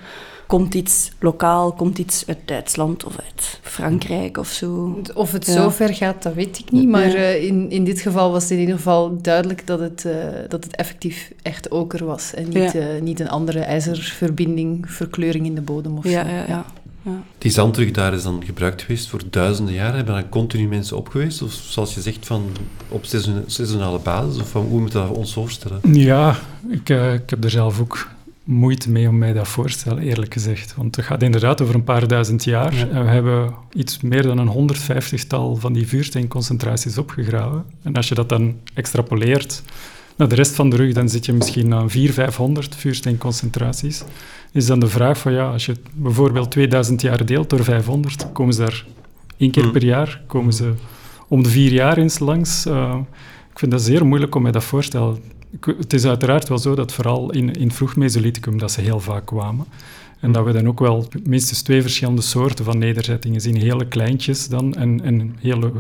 komt iets lokaal, komt iets uit Duitsland of uit Frankrijk of zo. Of het Ja. zo ver gaat, dat weet ik niet. Maar Ja. eh, in, in dit geval was het in ieder geval duidelijk dat het, eh, dat het effectief echt oker was. En niet, Ja. eh, niet een andere ijzerverbinding, verkleuring in de bodem of Ja, zo. ja, ja. ja. Die zandrug daar is dan gebruikt geweest voor duizenden jaren. Hebben daar continu mensen op geweest? Of zoals je zegt, van op seizoen- seizoenale basis? Of van, hoe moeten we dat ons voorstellen? Ja, ik, eh, ik heb er zelf ook moeite mee om mij dat voor te stellen, eerlijk gezegd. Want het gaat inderdaad over een paar duizend jaar. Ja. En we hebben iets meer dan een 150-tal van die vuursteenconcentraties opgegraven. En als je dat dan extrapoleert naar de rest van de rug, dan zit je misschien aan 400, 500 vuursteenconcentraties. Is dan de vraag van, ja, als je bijvoorbeeld 2000 jaar deelt door 500, komen ze daar één keer Hmm. per jaar, komen ze om de vier jaar eens langs. Eh, ik vind dat zeer moeilijk om mij dat voor te stellen. Het is uiteraard wel zo dat vooral in, in vroeg Mesolithicum dat ze heel vaak kwamen. En dat we dan ook wel minstens twee verschillende soorten van nederzettingen zien. Hele kleintjes dan en, en hele,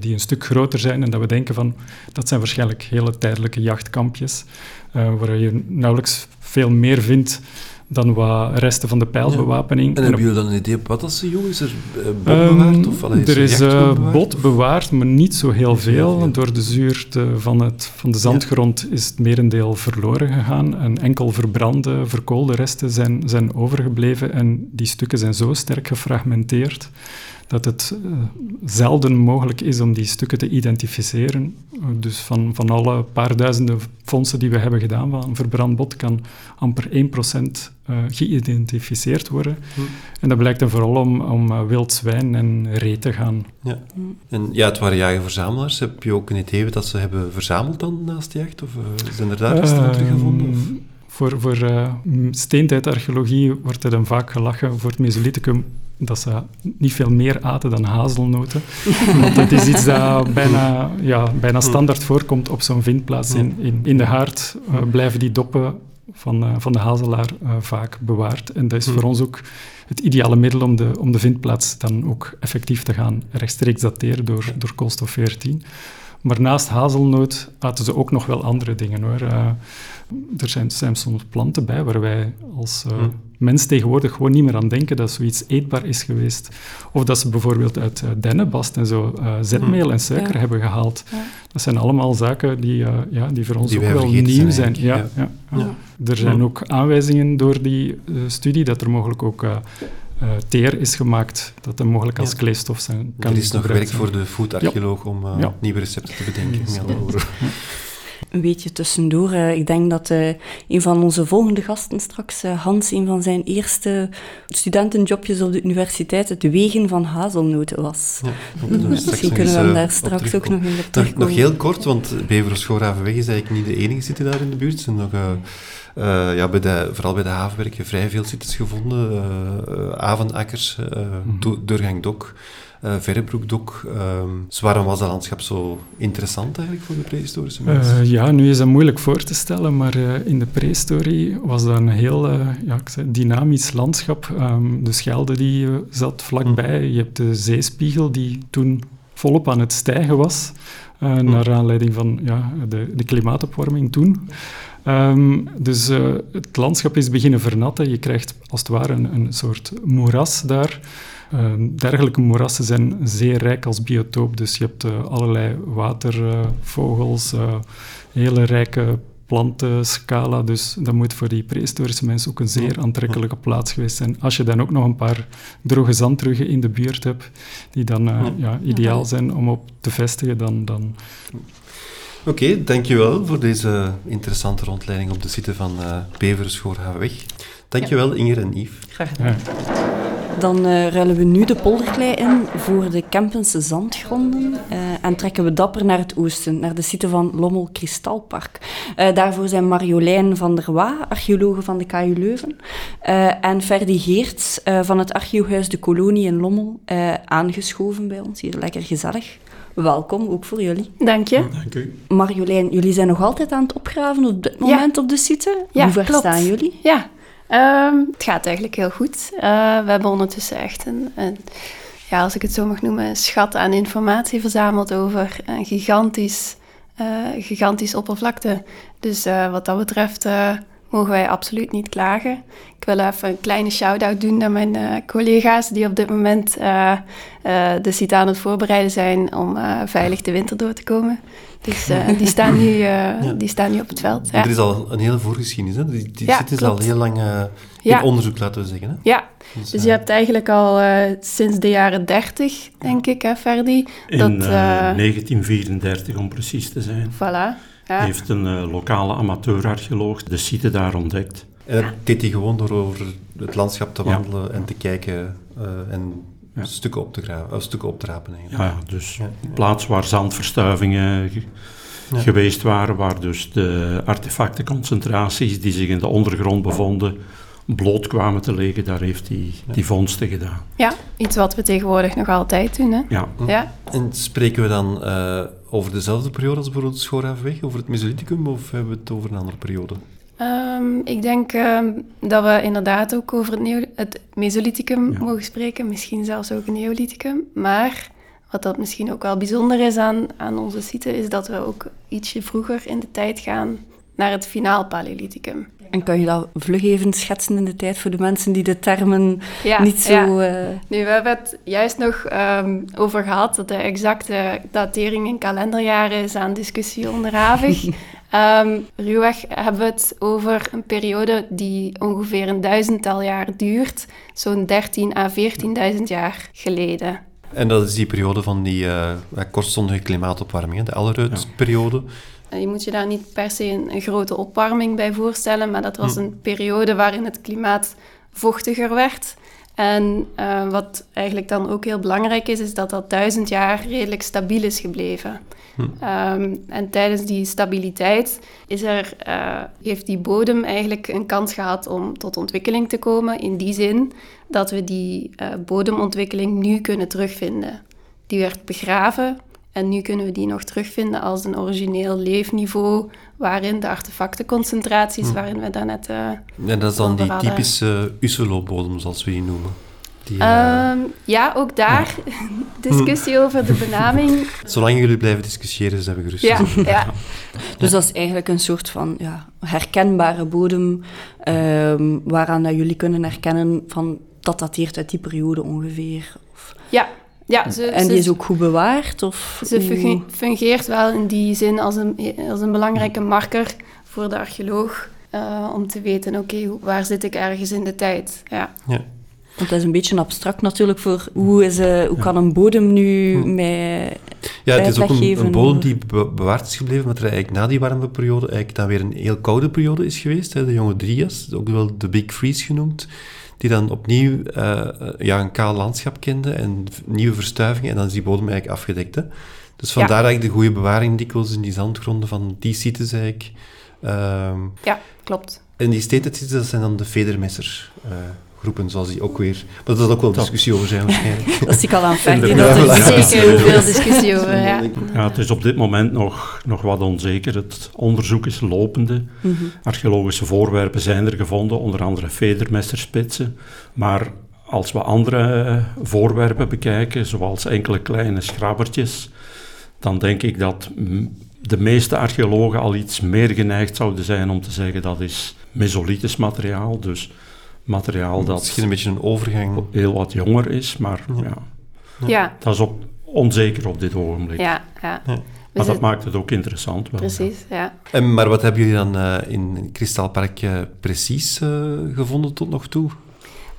die een stuk groter zijn. En dat we denken van, dat zijn waarschijnlijk hele tijdelijke jachtkampjes. eh, waar je nauwelijks veel meer vindt dan wat resten van de pijlbewapening. En En hebben jullie dan een idee op wat dat ze jong is? Er eh, bot Ehm, bewaard? Of, allee, er er is eh, bewaard, bot bewaard, maar niet zo heel veel. Door de zuurte van, het, van de zandgrond is het merendeel verloren gegaan. En enkel verbrande, verkoolde resten zijn, zijn overgebleven. En die stukken zijn zo sterk gefragmenteerd dat het eh, zelden mogelijk is om die stukken te identificeren. Eh, Dus van, van alle paar duizenden fondsen die we hebben gedaan van verbrand bot kan amper 1% eh geïdentificeerd worden. Hm. En dat blijkt dan vooral om, om wild zwijn en ree te gaan. Ja. En ja, het waren jager-verzamelaars. Heb je ook een idee wat ze hebben verzameld dan naast de jacht? Of zijn er daar resten van teruggevonden? Of? Voor, voor m- steentijdarcheologie wordt er dan vaak gelachen voor het Mesolithicum dat ze niet veel meer aten dan hazelnoten. <laughs> Want dat is iets dat bijna, ja, bijna standaard voorkomt op zo'n vindplaats. In, in, in de haard eh, blijven die doppen van, eh, van de hazelaar vaak bewaard. En dat is Hmm. voor ons ook het ideale middel om de, om de vindplaats dan ook effectief te gaan rechtstreeks dateren door, door koolstof 14. Maar naast hazelnoot aten ze ook nog wel andere dingen hoor. Er zijn, zijn soms planten bij waar wij als eh, Hmm. mens tegenwoordig gewoon niet meer aan denken dat zoiets eetbaar is geweest. Of dat ze bijvoorbeeld uit eh, dennenbast en zo eh, zetmeel en suiker Ja. hebben gehaald. Ja. Dat zijn allemaal zaken die, eh, ja, die voor ons Die ook wel nieuw zijn zijn. Ja, ja. Ja. Er zijn Ja. ook aanwijzingen door die studie dat er mogelijk ook eh, eh, teer is gemaakt, dat er mogelijk als Ja. kleefstof zijn, kan Er is nog werk zijn. voor de foodarcheoloog om Ja. nieuwe recepten te bedenken. Een beetje tussendoor. eh, ik denk dat eh, een van onze volgende gasten straks, eh, Hans, een van zijn eerste studentenjobjes op de universiteit, het wegen van hazelnoten was. Ja, <laughs> Misschien kunnen we eens, hem daar straks ook nog in Nog, terugkomen. nog heel kort, want Beveren-Schoorhavenweg is eigenlijk niet de enige zitten daar in de buurt. Er zijn nog, eh, eh, ja, bij de, vooral bij de havenwerken vrij veel sites gevonden. Avenakkers. Do- Doorgang Dok, eh Verrebroekdok. ehm. dus waarom was dat landschap zo interessant eigenlijk voor de prehistorische mensen? Eh, ja, nu is dat moeilijk voor te stellen, maar eh, in de prehistorie was dat een heel ja, ik zei, dynamisch landschap. Ehm, de Schelde die zat vlakbij, je hebt de zeespiegel die toen volop aan het stijgen was, eh, naar aanleiding van ja, de, de klimaatopwarming toen. Ehm, dus het landschap is beginnen vernatten. Je krijgt als het ware een, een soort moeras daar. Ehm, dergelijke moerassen zijn zeer rijk als biotoop. Dus je hebt eh, allerlei watervogels, eh, hele rijke plantenscala. Dus dat moet voor die prehistorische mensen ook een zeer aantrekkelijke plaats geweest zijn. Als je dan ook nog een paar droge zandruggen in de buurt hebt, die dan eh, ja, ideaal zijn om op te vestigen, dan... dan Oké, dankjewel voor deze interessante rondleiding op de site van eh Beveren-Schoorhavenweg. Dankjewel Inger en Yves. Graag gedaan. ja. Dan eh, ruilen we nu de polderklei in voor de Kempense zandgronden eh, en trekken we dapper naar het oosten, naar de site van Lommel Kristalpark. Eh, daarvoor zijn Marjolein van der Waa, archeologe van de KU Leuven, eh, en Ferdy Geerts eh, van het archeohuis De Kolonie in Lommel eh, aangeschoven bij ons. Hier lekker gezellig. Welkom, ook voor jullie. Dank je. Dank u. Marjolein, jullie zijn nog altijd aan het opgraven op dit moment op de site. Ja, Hoe ver klopt. staan jullie? Ja, ehm, het gaat eigenlijk heel goed. Eh, we hebben ondertussen echt een, ja, als ik het zo mag noemen, schat aan informatie verzameld over een gigantisch, eh, gigantisch oppervlakte. Dus eh, wat dat betreft mogen wij absoluut niet klagen. Ik wil even een kleine shout-out doen naar mijn uh, collega's die op dit moment uh, uh, de site aan het voorbereiden zijn om veilig de winter door te komen. Dus <laughs> die, staan nu, ja. die staan nu op het veld. Ja. Er is al een hele voorgeschiedenis, hè? Die, die ja, is al heel lang in onderzoek, laten we zeggen. Hè? Ja, dus, dus je hebt eigenlijk al sinds de jaren 30, denk ik, hè, Ferdi? In dat, 1934, om precies te zijn. Voilà. Ja. heeft een uh, lokale amateurarcheoloog de site daar ontdekt. En dat deed hij gewoon door over het landschap te wandelen en te kijken uh, en ja. stukken, op te graven, stukken op te rapen. Eigenlijk. Ja, dus een plaats waar zandverstuivingen geweest waren, waar dus de artefactenconcentraties die zich in de ondergrond bevonden, bloot kwamen te liggen, daar heeft hij die vondsten gedaan. Ja, iets wat we tegenwoordig nog altijd doen. Hè? Ja. ja. En spreken we dan uh, over dezelfde periode als bijvoorbeeld de Schoorhavenweg, over het Mesolithicum, of hebben we het over een andere periode? Um, ik denk um, dat we inderdaad ook over het, neo het Mesolithicum ja. mogen spreken, misschien zelfs ook een Neolithicum. Maar wat dat misschien ook wel bijzonder is aan, aan onze site, is dat we ook ietsje vroeger in de tijd gaan naar het finaal Paleolithicum. En kan je dat vlug even schetsen in de tijd voor de mensen die de termen ja, niet zo... Ja. Uh... Nu, we hebben het juist nog um, over gehad dat de exacte datering in kalenderjaren is aan discussie onderhavig. um, <laughs> ruwweg hebben we het over een periode die ongeveer een duizendtal jaar duurt, zo'n 13 à 14.000 jaar geleden. En dat is die periode van die uh, kortstondige klimaatopwarming, de Allerud-periode. Ja. Je moet je daar niet per se een, grote opwarming bij voorstellen, maar dat was hm. een periode waarin het klimaat vochtiger werd. En uh, wat eigenlijk dan ook heel belangrijk is, is dat dat duizend jaar redelijk stabiel is gebleven. Hm. Um, en tijdens die stabiliteit is er, uh, heeft die bodem eigenlijk een kans gehad om tot ontwikkeling te komen. In die zin dat we die uh, bodemontwikkeling nu kunnen terugvinden. Die werd begraven en nu kunnen we die nog terugvinden als een origineel leefniveau, waarin de artefactenconcentraties, hm. waarin we daarnet. Uh, ja, dat is dan die typische Uselo-bodem, zoals we die noemen. Die, uh, ja, ook daar <laughs> discussie hm. over de benaming. Zolang jullie blijven discussiëren, zijn we gerust. Ja, ja. <laughs> Dus dat is eigenlijk een soort van ja, herkenbare bodem, um, waaraan dat jullie kunnen herkennen van dat dateert uit die periode ongeveer. Of... Ja, ja, en die is ook goed bewaard? Of ze fungeert wel in die zin als een, als een belangrijke marker voor de archeoloog. Uh, om te weten, oké, waar zit ik ergens in de tijd? Ja. ja. Want dat is een beetje abstract natuurlijk voor hoe, is, uh, hoe kan een bodem nu hm. mij Ja, het is ook een, een, bodem die bewaard is gebleven, maar er eigenlijk na die warme periode eigenlijk dan weer een heel koude periode is geweest. Hè, de jonge Drias, ook wel de Big Freeze genoemd die dan opnieuw uh, ja, een kaal landschap kende en nieuwe verstuivingen. En dan is die bodem eigenlijk afgedekt. Hè? Dus vandaar ja. eigenlijk de goede bewaring dikwijls in die zandgronden van die sites eigenlijk. Um, ja, klopt. En die sites, dat zijn dan de vedermesser. Uh, groepen, zoals die ook weer... Maar dat is ook wel discussie over zijn waarschijnlijk. <laughs> dat zie ik al aan Ferdi, dat er zeker veel discussie over, ja. ja. Het is op dit moment nog, nog wat onzeker. Het onderzoek is lopende. Mm -hmm. Archeologische voorwerpen zijn er gevonden, onder andere vedermesserspitsen. Maar als we andere voorwerpen bekijken, zoals enkele kleine schrabbertjes, dan denk ik dat de meeste archeologen al iets meer geneigd zouden zijn om te zeggen dat is mesolithisch materiaal. Dus materiaal dat... Misschien een beetje een overgang. Heel wat jonger is, maar ja. ja. Dat is ook onzeker op dit ogenblik. Ja, ja. ja. Maar dat maakt het ook interessant. Wel, precies, ja. En, maar wat hebben jullie dan uh, in Kristalpark uh, precies uh, gevonden tot nog toe?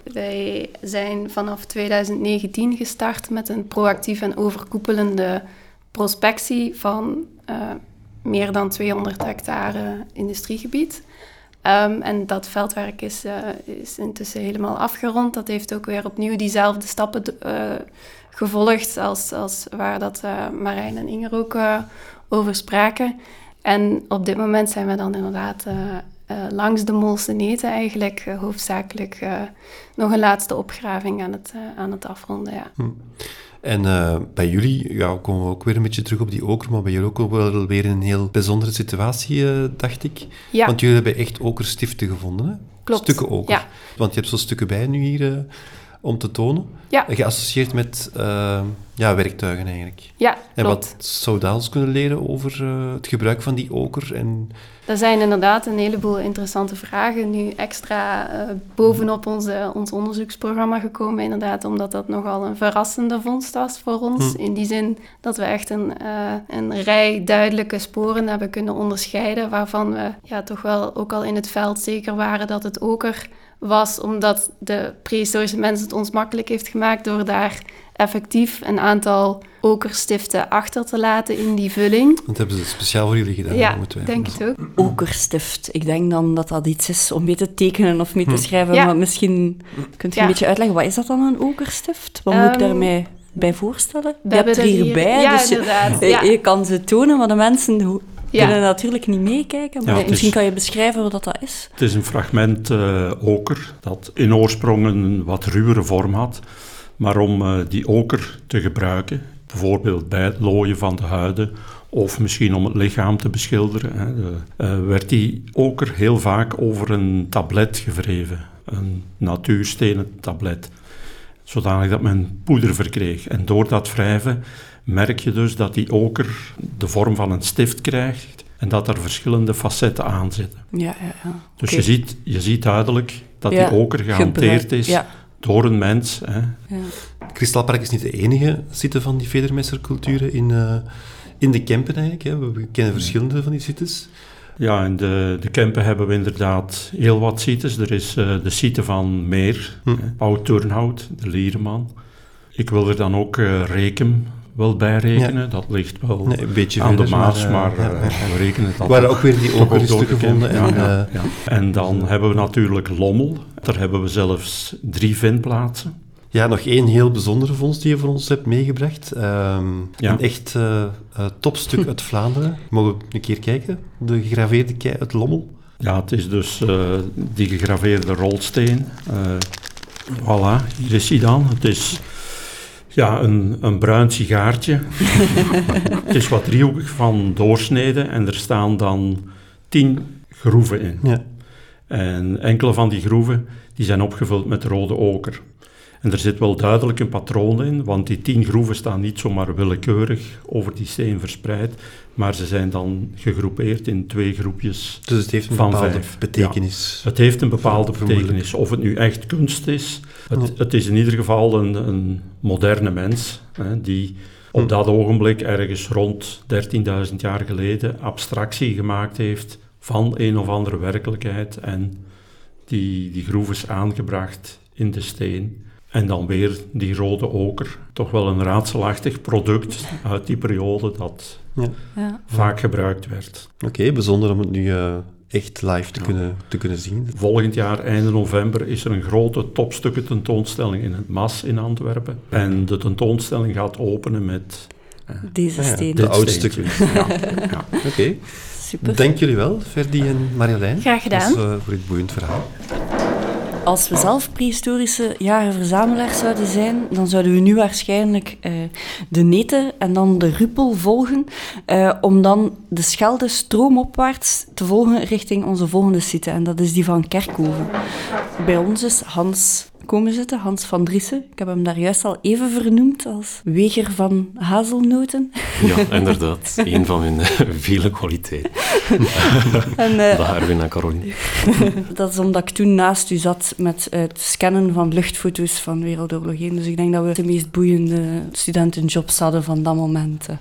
Wij zijn vanaf 2019 gestart met een proactief en overkoepelende prospectie van meer dan 200 hectare industriegebied. Um, en dat veldwerk is, uh, is intussen helemaal afgerond. Dat heeft ook weer opnieuw diezelfde stappen uh, gevolgd als, als waar dat uh, Marijn en Inger ook over spraken. En op dit moment zijn we dan inderdaad langs de Molseneten eigenlijk hoofdzakelijk nog een laatste opgraving aan het, aan het afronden. Ja. Hm. En uh, bij jullie ja, komen we ook weer een beetje terug op die oker, maar bij jullie ook wel weer een heel bijzondere situatie, uh, dacht ik. Ja. Want jullie hebben echt okerstiften gevonden, hè? Klopt. Stukken oker. Ja. Want je hebt zo stukken bij nu hier. Uh, om te tonen. Ja. Geassocieerd met uh, ja, werktuigen eigenlijk. Ja, En klopt. wat zou dat ons kunnen leren over uh, het gebruik van die oker? En... Er zijn inderdaad een heleboel interessante vragen nu extra uh, bovenop onze, ons onderzoeksprogramma gekomen. Inderdaad, omdat dat nogal een verrassende vondst was voor ons. Hm. In die zin dat we echt een, een rij duidelijke sporen hebben kunnen onderscheiden. Waarvan we ja, toch wel ook al in het veld zeker waren dat het oker was omdat de prehistorische mens het ons makkelijk heeft gemaakt door daar effectief een aantal okerstiften achter te laten in die vulling. Dat hebben ze speciaal voor jullie gedaan, Ja, moeten ik wij. denk het ook. Okerstift. Ik denk dan dat dat iets is om mee te tekenen of mee te Hm. schrijven. Ja. Maar misschien kunt je Ja. een beetje uitleggen, wat is dat dan, een okerstift? Wat moet ik Ehm, daarmee bij voorstellen? We Je hebt hebben er er hierbij, Ja, dus je, <laughs> je- kan ze tonen, maar de mensen Ja. kunnen natuurlijk niet meekijken. Maar Ja, misschien is- kan je beschrijven wat dat is. Het is een fragment eh, oker dat in oorsprong een wat ruwere vorm had. Maar om eh, die oker te gebruiken, bijvoorbeeld bij het looien van de huiden of misschien om het lichaam te beschilderen, hè, de- eh, werd die oker heel vaak over een tablet gewreven. Een natuurstenen tablet. Zodanig dat men poeder verkreeg. En door dat wrijven merk je dus dat die oker de vorm van een stift krijgt en dat er verschillende facetten aan zitten. Ja, ja, ja. Dus je, ziet, je ziet duidelijk dat Ja, die oker gehanteerd is Ja, door een mens. Hè. ja. Kristalpark is niet de enige site van die vedermesserculturen in, eh, in de Kempen eigenlijk. Hè. We kennen verschillende van die sites. Ja, in de, de Kempen hebben we inderdaad heel wat sites. Er is eh, de site van Meer, Hm. Oud Turnhout, de Liereman. Ik wil er dan ook eh Rekem wel bij rekenen. Dat ligt wel Nee, een beetje aan de verder, Maas, eh, maar, ja, eh, ja. we rekenen dat Waar toch- ook weer die de teruggevonden. Kempen. En, Ja, eh, ja. en dan hebben we natuurlijk Lommel. Daar hebben we zelfs drie vindplaatsen. Ja, nog één heel bijzondere vondst die je voor ons hebt meegebracht. Ehm. Een echt eh, topstuk uit Vlaanderen. <laughs> Mogen we een keer kijken? De gegraveerde kei uit Lommel. Ja, het is dus die gegraveerde rolsteen. Voilà, hier is hij dan. Het is ja, een, een bruin sigaartje. <laughs> het is wat driehoekig van doorsnede en er staan dan tien groeven in. Ja. En enkele van die groeven die zijn opgevuld met rode oker. En er zit wel duidelijk een patroon in, want die tien groeven staan niet zomaar willekeurig over die steen verspreid, maar ze zijn dan gegroepeerd in twee groepjes Dus het heeft een Van bepaalde vijf, betekenis. het heeft een bepaalde betekenis. Of het nu echt kunst is. Het, het is in ieder geval een, een moderne mens hè, die op Hm. dat ogenblik, ergens rond 13.000 jaar geleden, abstractie gemaakt heeft van een of andere werkelijkheid en die, die groef is aangebracht in de steen. En dan weer die rode oker. Toch wel een raadselachtig product uit die periode dat Ja. vaak gebruikt werd. Oké, bijzonder om het nu eh, echt live te, Ja. kunnen, te kunnen zien. Volgend jaar, einde november, is er een grote topstukken tentoonstelling in het MAS in Antwerpen. En de tentoonstelling gaat openen met Deze Ah ja, steen. de ja. Oké, Super. dank jullie wel, Ferdi en Marjolein. Graag gedaan. Dat is, eh, voor dit boeiend verhaal. Als we zelf prehistorische jager-verzamelaars zouden zijn, dan zouden we nu waarschijnlijk eh, de Nete en dan de Ruppel volgen, eh, om dan de Schelde stroomopwaarts te volgen richting onze volgende site. En dat is die van Kerkhoven. Bij ons is Hans komen zitten, Hans van Driessen. Ik heb hem daar juist al even vernoemd als weger van hazelnoten. Ja, <laughs> inderdaad. Een van mijn eh, vele kwaliteiten. <laughs> En, eh, Dag Erwin en Caroline. <laughs> Dat is omdat ik toen naast u zat met het scannen van luchtfoto's van Wereldoorlog 1. Dus ik denk dat we de meest boeiende studentenjobs hadden van dat moment. eh.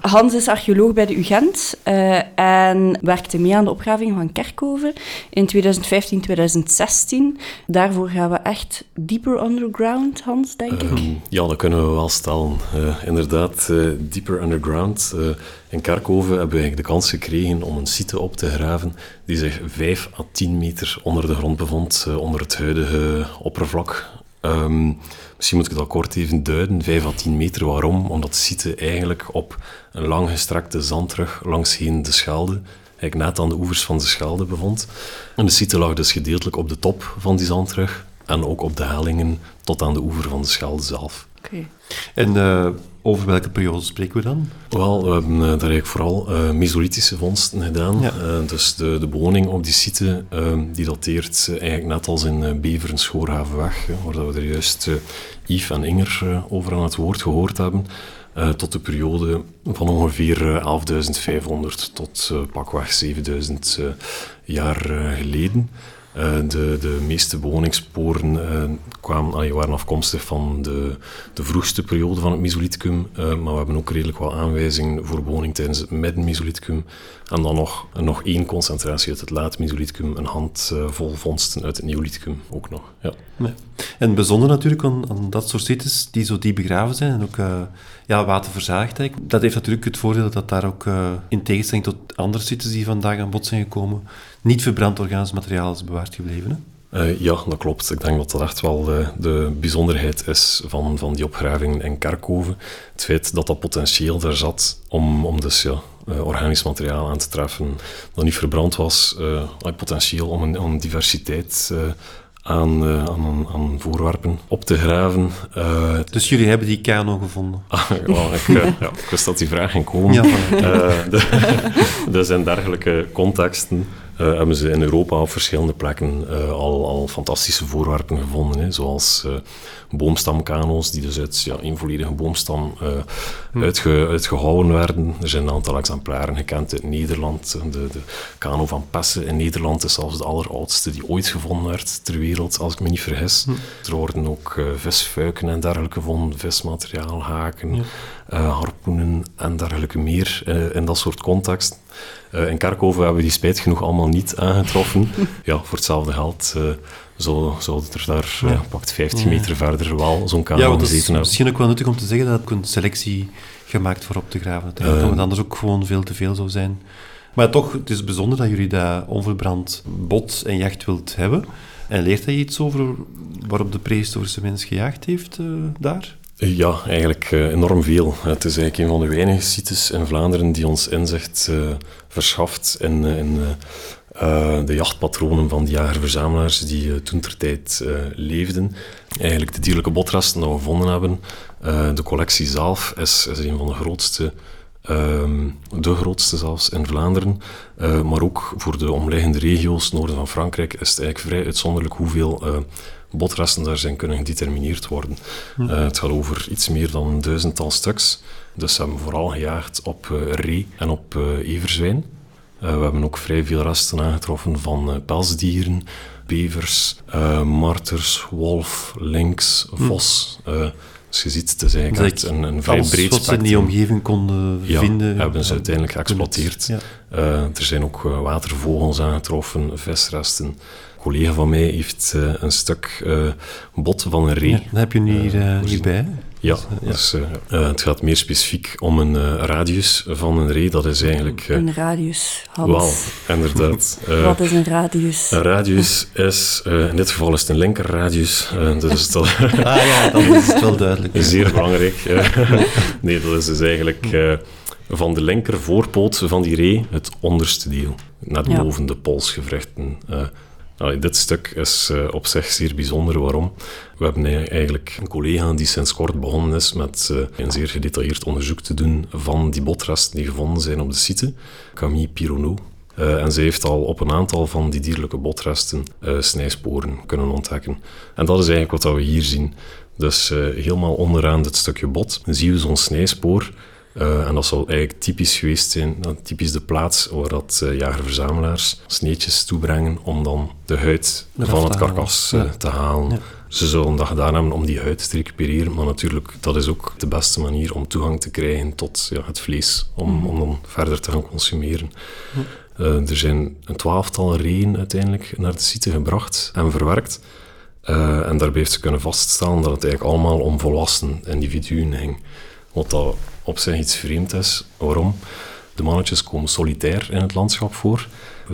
Ja. Hans is archeoloog bij de UGent eh, en werkte mee aan de opgraving van Kerkhoven in 2015, 2016. Daarvoor gaan we echt dieper underground, Hans, denk ik. Ehm, ja, dat kunnen we wel stellen. Eh, inderdaad, eh dieper underground. Eh, in Kerkhoven hebben we eigenlijk de kans gekregen om een site op te graven die zich 5 à 10 meter onder de grond bevond, onder het huidige oppervlak. Ehm, misschien moet ik dat kort even duiden. 5 à 10 meter, waarom? Omdat de site eigenlijk op een langgestrekte zandrug langsheen de Schelde, eigenlijk net aan de oevers van de Schelde bevond. En de site lag dus gedeeltelijk op de top van die zandrug en ook op de hellingen tot aan de oever van de Schelde zelf. Oké. En uh, over welke periode spreken we dan? Wel, we hebben uh, daar eigenlijk vooral uh, Mesolithische vondsten gedaan. Ja. dus de, de bewoning op die site, die dateert eigenlijk net als in Beveren Schoorhavenweg, waar we er juist Yves en Inger over aan het woord gehoord hebben. Uh, tot de periode van ongeveer 11.500 tot uh, pakweg 7.000 uh, jaar geleden. Uh, de, de meeste bewoningssporen uh, kwamen, waren afkomstig van de, de vroegste periode van het Mesolithicum, uh, maar we hebben ook redelijk wat aanwijzingen voor bewoning tijdens het midden-Mesolithicum. En dan nog, nog één concentratie uit het laat Mesolithicum, een handvol vondsten uit het Neolithicum ook nog. Ja. En bijzonder natuurlijk aan, aan, dat soort sites die zo diep begraven zijn en ook ja, waterverzaagd. Dat heeft natuurlijk het voordeel dat daar ook in tegenstelling tot andere sites die vandaag aan bod zijn gekomen, niet verbrand organisch materiaal is bewaard gebleven. Hè? Uh, ja, dat klopt. Ik denk dat dat echt wel de, de bijzonderheid is van, van die opgravingen in Karkoven. Het feit dat dat potentieel daar zat om, om dus ja, uh, organisch materiaal aan te treffen dat niet verbrand was, uh, potentieel om een, een diversiteit aan, uh, aan, aan, voorwerpen op te graven. Uh, dus jullie hebben die kano gevonden? <laughs> Ah, ik, uh, ja, ik wist dat die vraag ging komen. Ja, dus <laughs> in dergelijke contexten uh, hebben ze in Europa op verschillende plekken uh, al, al fantastische voorwerpen gevonden. Hè, zoals uh, boomstamkano's, die dus uit ja, een volledige boomstam hm. uitge, uitgehouwen werden. Er zijn een aantal exemplaren gekend uit Nederland. De, de kano van Pessen in Nederland is zelfs de alleroudste die ooit gevonden werd ter wereld, als ik me niet vergis. Hm. Er worden ook visfuiken en dergelijke gevonden, vismateriaal, haken, ja. harpoenen en dergelijke meer in dat soort context. Uh, in Karkoven hebben we die spijt genoeg allemaal niet aangetroffen. <laughs> ja, voor hetzelfde geld uh, zou, zou er daar ja. uh, pakt 50 meter verder wel zo'n kano ja, gezeten hebben. Misschien ook wel nuttig om te zeggen dat ik een selectie gemaakt voor op te graven. Dat het anders ook gewoon veel te veel zou zijn. Maar toch, het is bijzonder dat jullie dat onverbrand bot en jacht wilt hebben. En leert hij iets over waarop de prehistorische mens gejaagd heeft daar? Ja, eigenlijk uh, enorm veel. Het is eigenlijk een van de weinige sites in Vlaanderen die ons inzicht uh, verschaft in, uh, in de jachtpatronen van de jager-verzamelaars die toen ter tijd leefden. Eigenlijk de dierlijke botresten die we gevonden hebben. de collectie zelf is, is een van de grootste ehm, de grootste zelfs in Vlaanderen, maar ook voor de omliggende regio's, noorden van Frankrijk, is het eigenlijk vrij uitzonderlijk hoeveel botresten daar zijn kunnen gedetermineerd worden. Hm. Eh, het gaat over iets meer dan een duizendtal stuks. Dus we hebben vooral gejaagd op ree en op everzwijn. We hebben ook vrij veel resten aangetroffen van pelsdieren, bevers, marters, wolf, lynx, hm. vos. Dus je ziet, het is eigenlijk een, een vrij breed spectrum. wat ze in die omgeving konden ja, vinden. hebben ze uiteindelijk geëxploiteerd. Ja. er zijn ook watervogels aangetroffen, visresten, collega van mij heeft uh, een stuk uh, bot van een ree. Ja, dat heb je nu hier, hierbij. Ja, dus, het gaat meer specifiek om een radius van een ree. Dat is eigenlijk... een radius, Hans. Inderdaad. <laughs> Wat is een radius? Een radius is, in dit geval is het een linkerradius. dus dat, <laughs> ah ja, dan is het wel duidelijk. Zeer belangrijk. <laughs> nee, dat is dus eigenlijk van de linker voorpoot van die ree het onderste deel. Ja. boven de dit stuk is uh, op zich zeer bijzonder. Waarom? We hebben eigenlijk een collega die sinds kort begonnen is met uh, een zeer gedetailleerd onderzoek te doen van die botresten die gevonden zijn op de site, Camille Pironneau. Uh, en ze heeft al op een aantal van die dierlijke botresten snijsporen kunnen ontdekken. En dat is eigenlijk wat we hier zien. Dus helemaal onderaan dit stukje bot zien we zo'n snijspoor uh, en dat zal eigenlijk typisch geweest zijn, uh, typisch de plaats waar dat uh, jager-verzamelaars sneetjes toebrengen om dan de huid van het karkas ja. te halen. Ja. Ze zullen dat gedaan hebben om die huid te recupereren, maar natuurlijk, dat is ook de beste manier om toegang te krijgen tot ja, het vlees, om, mm. om dan verder te gaan consumeren. Mm. er zijn een twaalftal reeën uiteindelijk naar de site gebracht en verwerkt. en daarbij heeft ze kunnen vaststellen dat het eigenlijk allemaal om volwassen individuen ging. Wat dat op zich iets vreemd is. Waarom? De mannetjes komen solitair in het landschap voor.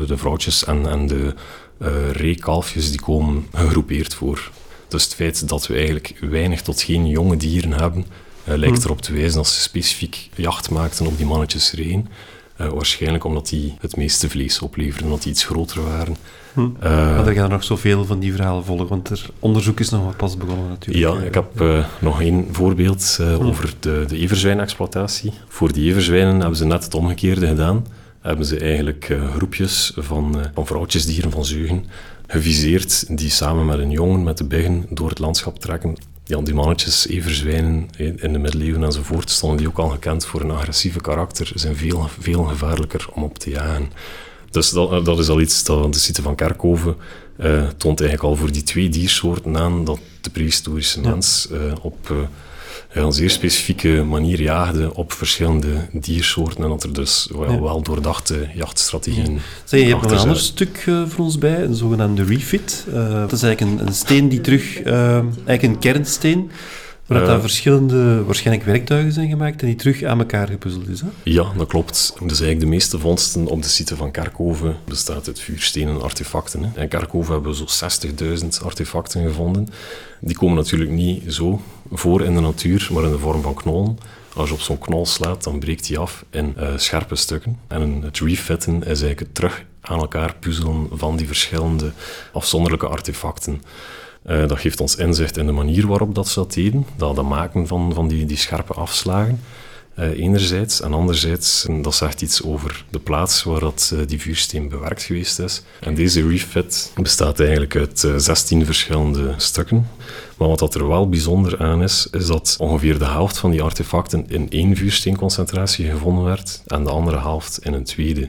De vrouwtjes en, en de uh, reekalfjes die komen gegroepeerd voor. Dus het feit dat we eigenlijk weinig tot geen jonge dieren hebben, uh, lijkt hmm. erop te wijzen dat ze specifiek jacht maakten op die mannetjes reen. waarschijnlijk omdat die het meeste vlees opleverden, omdat die iets groter waren. Hm. maar er gaan nog zoveel van die verhalen volgen, want er onderzoek is nog maar pas begonnen natuurlijk. Ja, ik heb nog één voorbeeld hm. over de, de everzwijnexploitatie. Voor die everzwijnen hebben ze net het omgekeerde gedaan hebben ze eigenlijk uh, groepjes van, uh, van vrouwtjesdieren, van zeugen, geviseerd, die samen met een jongen met de biggen door het landschap trekken. Ja, die mannetjes, everzwijnen in de middeleeuwen enzovoort, stonden die ook al gekend voor een agressieve karakter, zijn veel, veel gevaarlijker om op te jagen. Dus dat, eh, dat is al iets dat de site van Kerkhoven uh, toont eigenlijk al voor die twee diersoorten aan dat de prehistorische mens uh, op een zeer specifieke manier jaagde op verschillende diersoorten en dat er dus wel, wel doordachte jachtstrategieën ja. Zeg, je hebt nog een ander stuk voor ons bij, een zogenaamde refit. Dat is eigenlijk een, een steen die terug, eigenlijk een kernsteen, Waar daar verschillende, waarschijnlijk werktuigen zijn gemaakt en die terug aan elkaar gepuzzeld is. Hè? Ja, dat klopt. Dus eigenlijk de meeste vondsten op de site van Kerkhoven bestaat uit vuurstenen artefacten. Hè. In Kerkhoven hebben we zo'n 60.000 artefacten gevonden. Die komen natuurlijk niet zo voor in de natuur, maar in de vorm van knollen. Als je op zo'n knol slaat, dan breekt die af in uh, scherpe stukken. En het refitten is eigenlijk het terug aan elkaar puzzelen van die verschillende afzonderlijke artefacten. Uh, dat geeft ons inzicht in de manier waarop dat ze dat deden, dat, maken van, van die, die scherpe afslagen. Uh, enerzijds. En anderzijds, dat zegt iets over de plaats waar dat, uh, die vuursteen bewerkt geweest is. En deze refit bestaat eigenlijk uit uh, 16 verschillende stukken. Maar wat dat er wel bijzonder aan is, is dat ongeveer de helft van die artefacten in één vuursteenconcentratie gevonden werd en de andere helft in een tweede.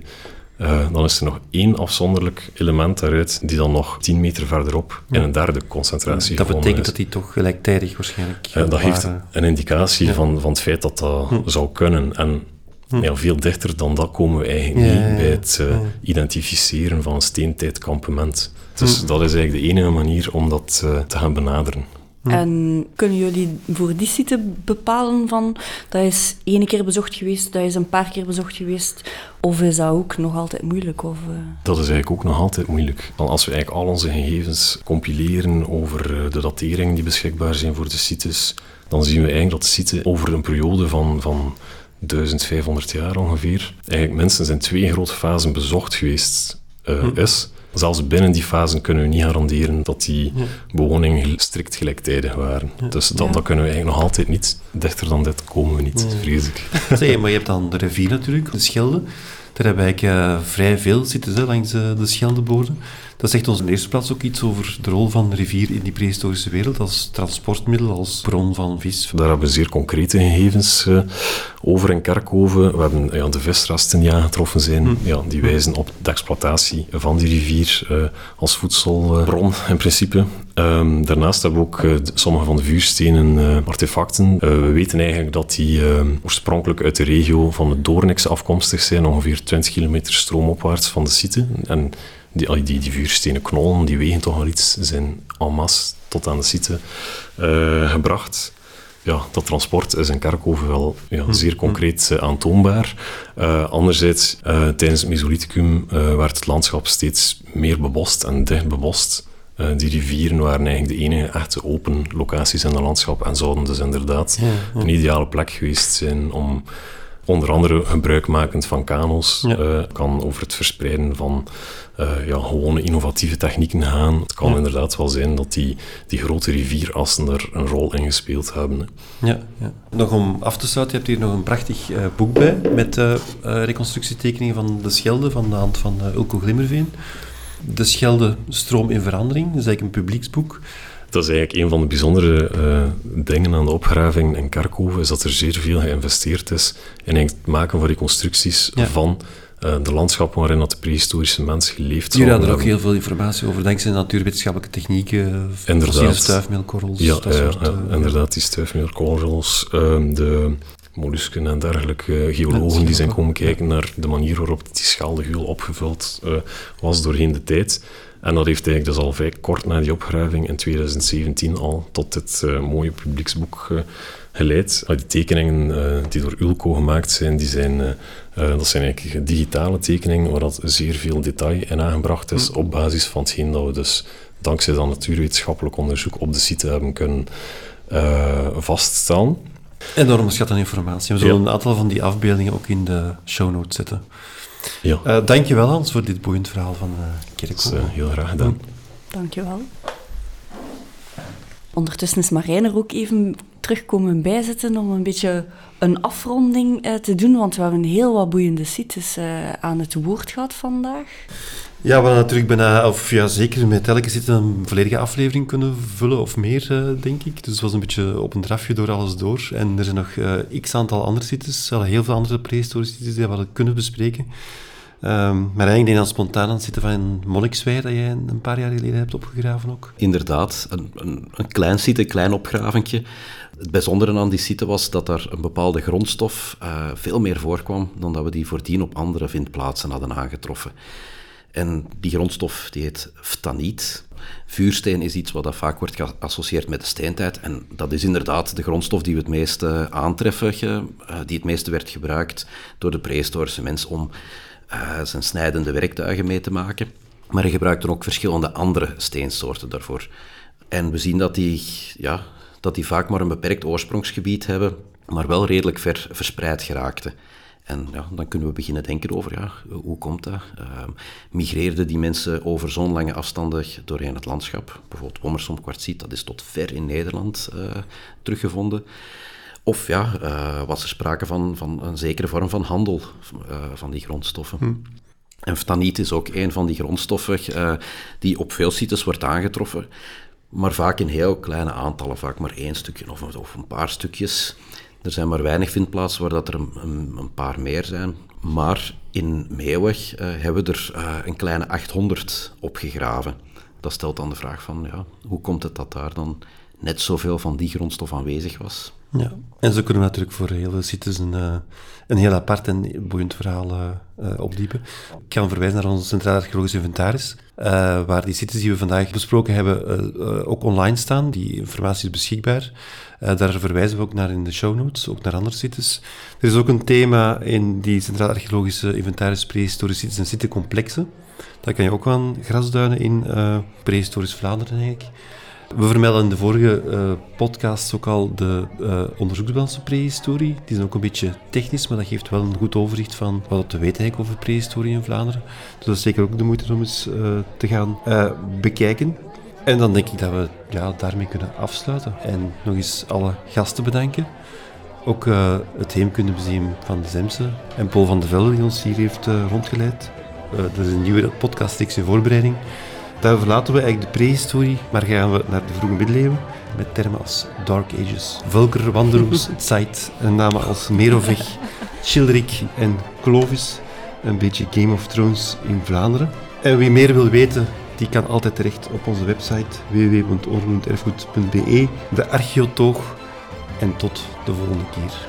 Uh, dan is er nog één afzonderlijk element daaruit die dan nog 10 meter verderop in een derde concentratie Dat betekent dat die toch gelijktijdig waarschijnlijk uh, Dat geeft een indicatie ja. van, van het feit dat dat hm. zou kunnen. En hm. ja, veel dichter dan dat komen we eigenlijk ja, niet bij het uh, identificeren van een steentijdkampement. Dus hm. dat is eigenlijk de enige manier om dat te gaan benaderen. En kunnen jullie voor die site bepalen van dat is één keer bezocht geweest, dat is een paar keer bezocht geweest, of is dat ook nog altijd moeilijk? Of, uh... Dat is eigenlijk ook nog altijd moeilijk. Als we eigenlijk al onze gegevens compileren over de dateringen die beschikbaar zijn voor de sites, dan zien we eigenlijk dat de site over een periode van, van 1500 jaar ongeveer, eigenlijk minstens in twee grote fasen bezocht geweest uh, hm. is. Zelfs binnen die fasen kunnen we niet garanderen dat die bewoningen strikt gelijktijdig waren. Dus dat, dat, kunnen we eigenlijk nog altijd niet. Dichter dan dit komen we niet, vrees ik. <laughs> Zeg, maar je hebt dan de rivier natuurlijk, de Schelde. Daar hebben we eigenlijk uh, vrij veel zitten langs uh, de Scheldebodem. Dat zegt ons in de eerste plaats ook iets over de rol van de rivier in die prehistorische wereld als transportmiddel, als bron van vis. Daar hebben we zeer concrete gegevens uh, over in Kerkhoven. We hebben ja, de visrasten die aangetroffen zijn, hm. ja, die wijzen op de exploitatie van die rivier uh, als voedselbron in principe. Um, daarnaast hebben we ook uh, sommige van de vuurstenen artefacten. we weten eigenlijk dat die oorspronkelijk uit de regio van de Doornikse afkomstig zijn, ongeveer 20 kilometer stroomopwaarts van de site. En die, die, die vuurstenen knollen, die wegen toch wel iets, zijn en masse tot aan de site uh, gebracht. Ja, dat transport is in Kerkhoven wel ja, hm. zeer concreet uh, aantoonbaar. Uh, anderzijds, tijdens het Mesolithicum werd het landschap steeds meer bebost en dicht bebost. die rivieren waren eigenlijk de enige echte open locaties in het landschap en zouden dus inderdaad een ideale plek geweest zijn om onder andere gebruikmakend van kano's, ja. kan over het verspreiden van uh, ja, gewone innovatieve technieken gaan. Het kan inderdaad wel zijn dat die, die grote rivierassen er een rol in gespeeld hebben. Ja, ja, Nog om af te sluiten, je hebt hier nog een prachtig uh, boek bij met reconstructietekeningen van de Schelde van de hand van Ulko Glimmerveen. De Schelde Stroom in Verandering, dat is eigenlijk een publieksboek. Dat is eigenlijk een van de bijzondere dingen aan de opgraving in Kerkhoven, is dat er zeer veel geïnvesteerd is in het maken van reconstructies van uh, de landschappen waarin dat de prehistorische mens geleefd Jullie hadden er ook heel veel informatie over, dankzij natuurwetenschappelijke technieken, inderdaad. stuifmeelkorrels. Ja, dat soort, inderdaad, die stuifmeelkorrels, ehm, de mollusken en dergelijke geologen die zijn komen kijken naar de manier waarop die schaldehuil opgevuld was doorheen de tijd. En dat heeft eigenlijk dus al vrij kort na die opgraving in 2017 al tot dit mooie publieksboek geleid. die tekeningen die door Ulco gemaakt zijn, die zijn dat zijn eigenlijk digitale tekeningen waar dat zeer veel detail in aangebracht is hm. op basis van hetgeen dat we dus dankzij dat natuurwetenschappelijk onderzoek op de site hebben kunnen vaststellen. Enorm schat aan informatie. We zullen een aantal van die afbeeldingen ook in de show notes zetten. Ja. Uh, dankjewel Hans voor dit boeiend verhaal van uh, Kerkhoven. Uh, heel graag gedaan. Dankjewel. Ondertussen is Marijn er ook even terugkomen bijzetten om een beetje een afronding uh, te doen, want we hebben heel wat boeiende sites uh, aan het woord gehad vandaag. Ja, we hadden natuurlijk bijna, of ja, zeker met elke site een volledige aflevering kunnen vullen of meer, uh, denk ik. Dus het was een beetje op een drafje door alles door. En er zijn nog x aantal andere sites, heel veel andere prehistorische sites die we hadden kunnen bespreken. Um, maar ik denk dan spontaan aan het zitten van Monnikswijk, dat jij een paar jaar geleden hebt opgegraven ook. Inderdaad, een, een, een klein site, een klein opgraventje. Het bijzondere aan die site was dat er een bepaalde grondstof uh, veel meer voorkwam dan dat we die voordien op andere vindplaatsen hadden aangetroffen. En die grondstof die heet ftaniet. Vuursteen is iets wat dat vaak wordt geassocieerd met de steentijd. En dat is inderdaad de grondstof die we het meeste aantreffen, uh, die het meeste werd gebruikt door de prehistorische mens om uh, zijn snijdende werktuigen mee te maken. Maar hij gebruikte ook verschillende andere steensoorten daarvoor. En we zien dat die, ja, dat die vaak maar een beperkt oorsprongsgebied hebben, maar wel redelijk ver verspreid geraakten. En ja, dan kunnen we beginnen denken over, ja, hoe komt dat? Uh, migreerden die mensen over zo'n lange afstanden doorheen het landschap? Bijvoorbeeld Wommersom kwartsiet, dat is tot ver in Nederland uh, teruggevonden. Of ja, uh, was er sprake van, van een zekere vorm van handel uh, van die grondstoffen. Hm. En ftaniet is ook een van die grondstoffen die op veel sites wordt aangetroffen, maar vaak in heel kleine aantallen, vaak maar één stukje of, of een paar stukjes. Er zijn maar weinig vindplaatsen waar dat er een, paar meer zijn. Maar in Meeuwig hebben we er een kleine 800 opgegraven. Dat stelt dan de vraag van, ja, hoe komt het dat daar dan net zoveel van die grondstof aanwezig was? Ja, en zo kunnen we natuurlijk voor heel veel sites een, uh, een heel apart en boeiend verhaal uh, uh, opdiepen. Ik kan verwijzen naar ons Centraal Archeologisch Inventaris, waar die sites die we vandaag besproken hebben ook online staan. Die informatie is beschikbaar. daar verwijzen we ook naar in de show notes, ook naar andere sites. Er is ook een thema in die Centraal Archeologische Inventaris prehistorische sites en sitecomplexen. Daar kan je ook aan grasduinen in prehistorisch Vlaanderen, denk ik. We vermelden in de vorige uh, podcast ook al de uh, onderzoeksbalans prehistorie. Die is ook een beetje technisch, maar dat geeft wel een goed overzicht van wat te weten eigenlijk over prehistorie in Vlaanderen. Dus dat is zeker ook de moeite om eens uh, te gaan bekijken. En dan denk ik dat we ja, daarmee kunnen afsluiten. En nog eens alle gasten bedanken. Ook het Heemkundemuseum van de Zemse en Paul van de Velde die ons hier heeft rondgeleid. dat is een nieuwe podcast in voorbereiding. Daar verlaten we eigenlijk de prehistorie, maar gaan we naar de vroege middeleeuwen met termen als Dark Ages, Vulker, Wanderoes, <laughs> Zeit en namen als Merovech, Childeric en Clovis. Een beetje Game of Thrones in Vlaanderen. En wie meer wil weten, die kan altijd terecht op onze website www.onroerend de archeotoog. En tot de volgende keer.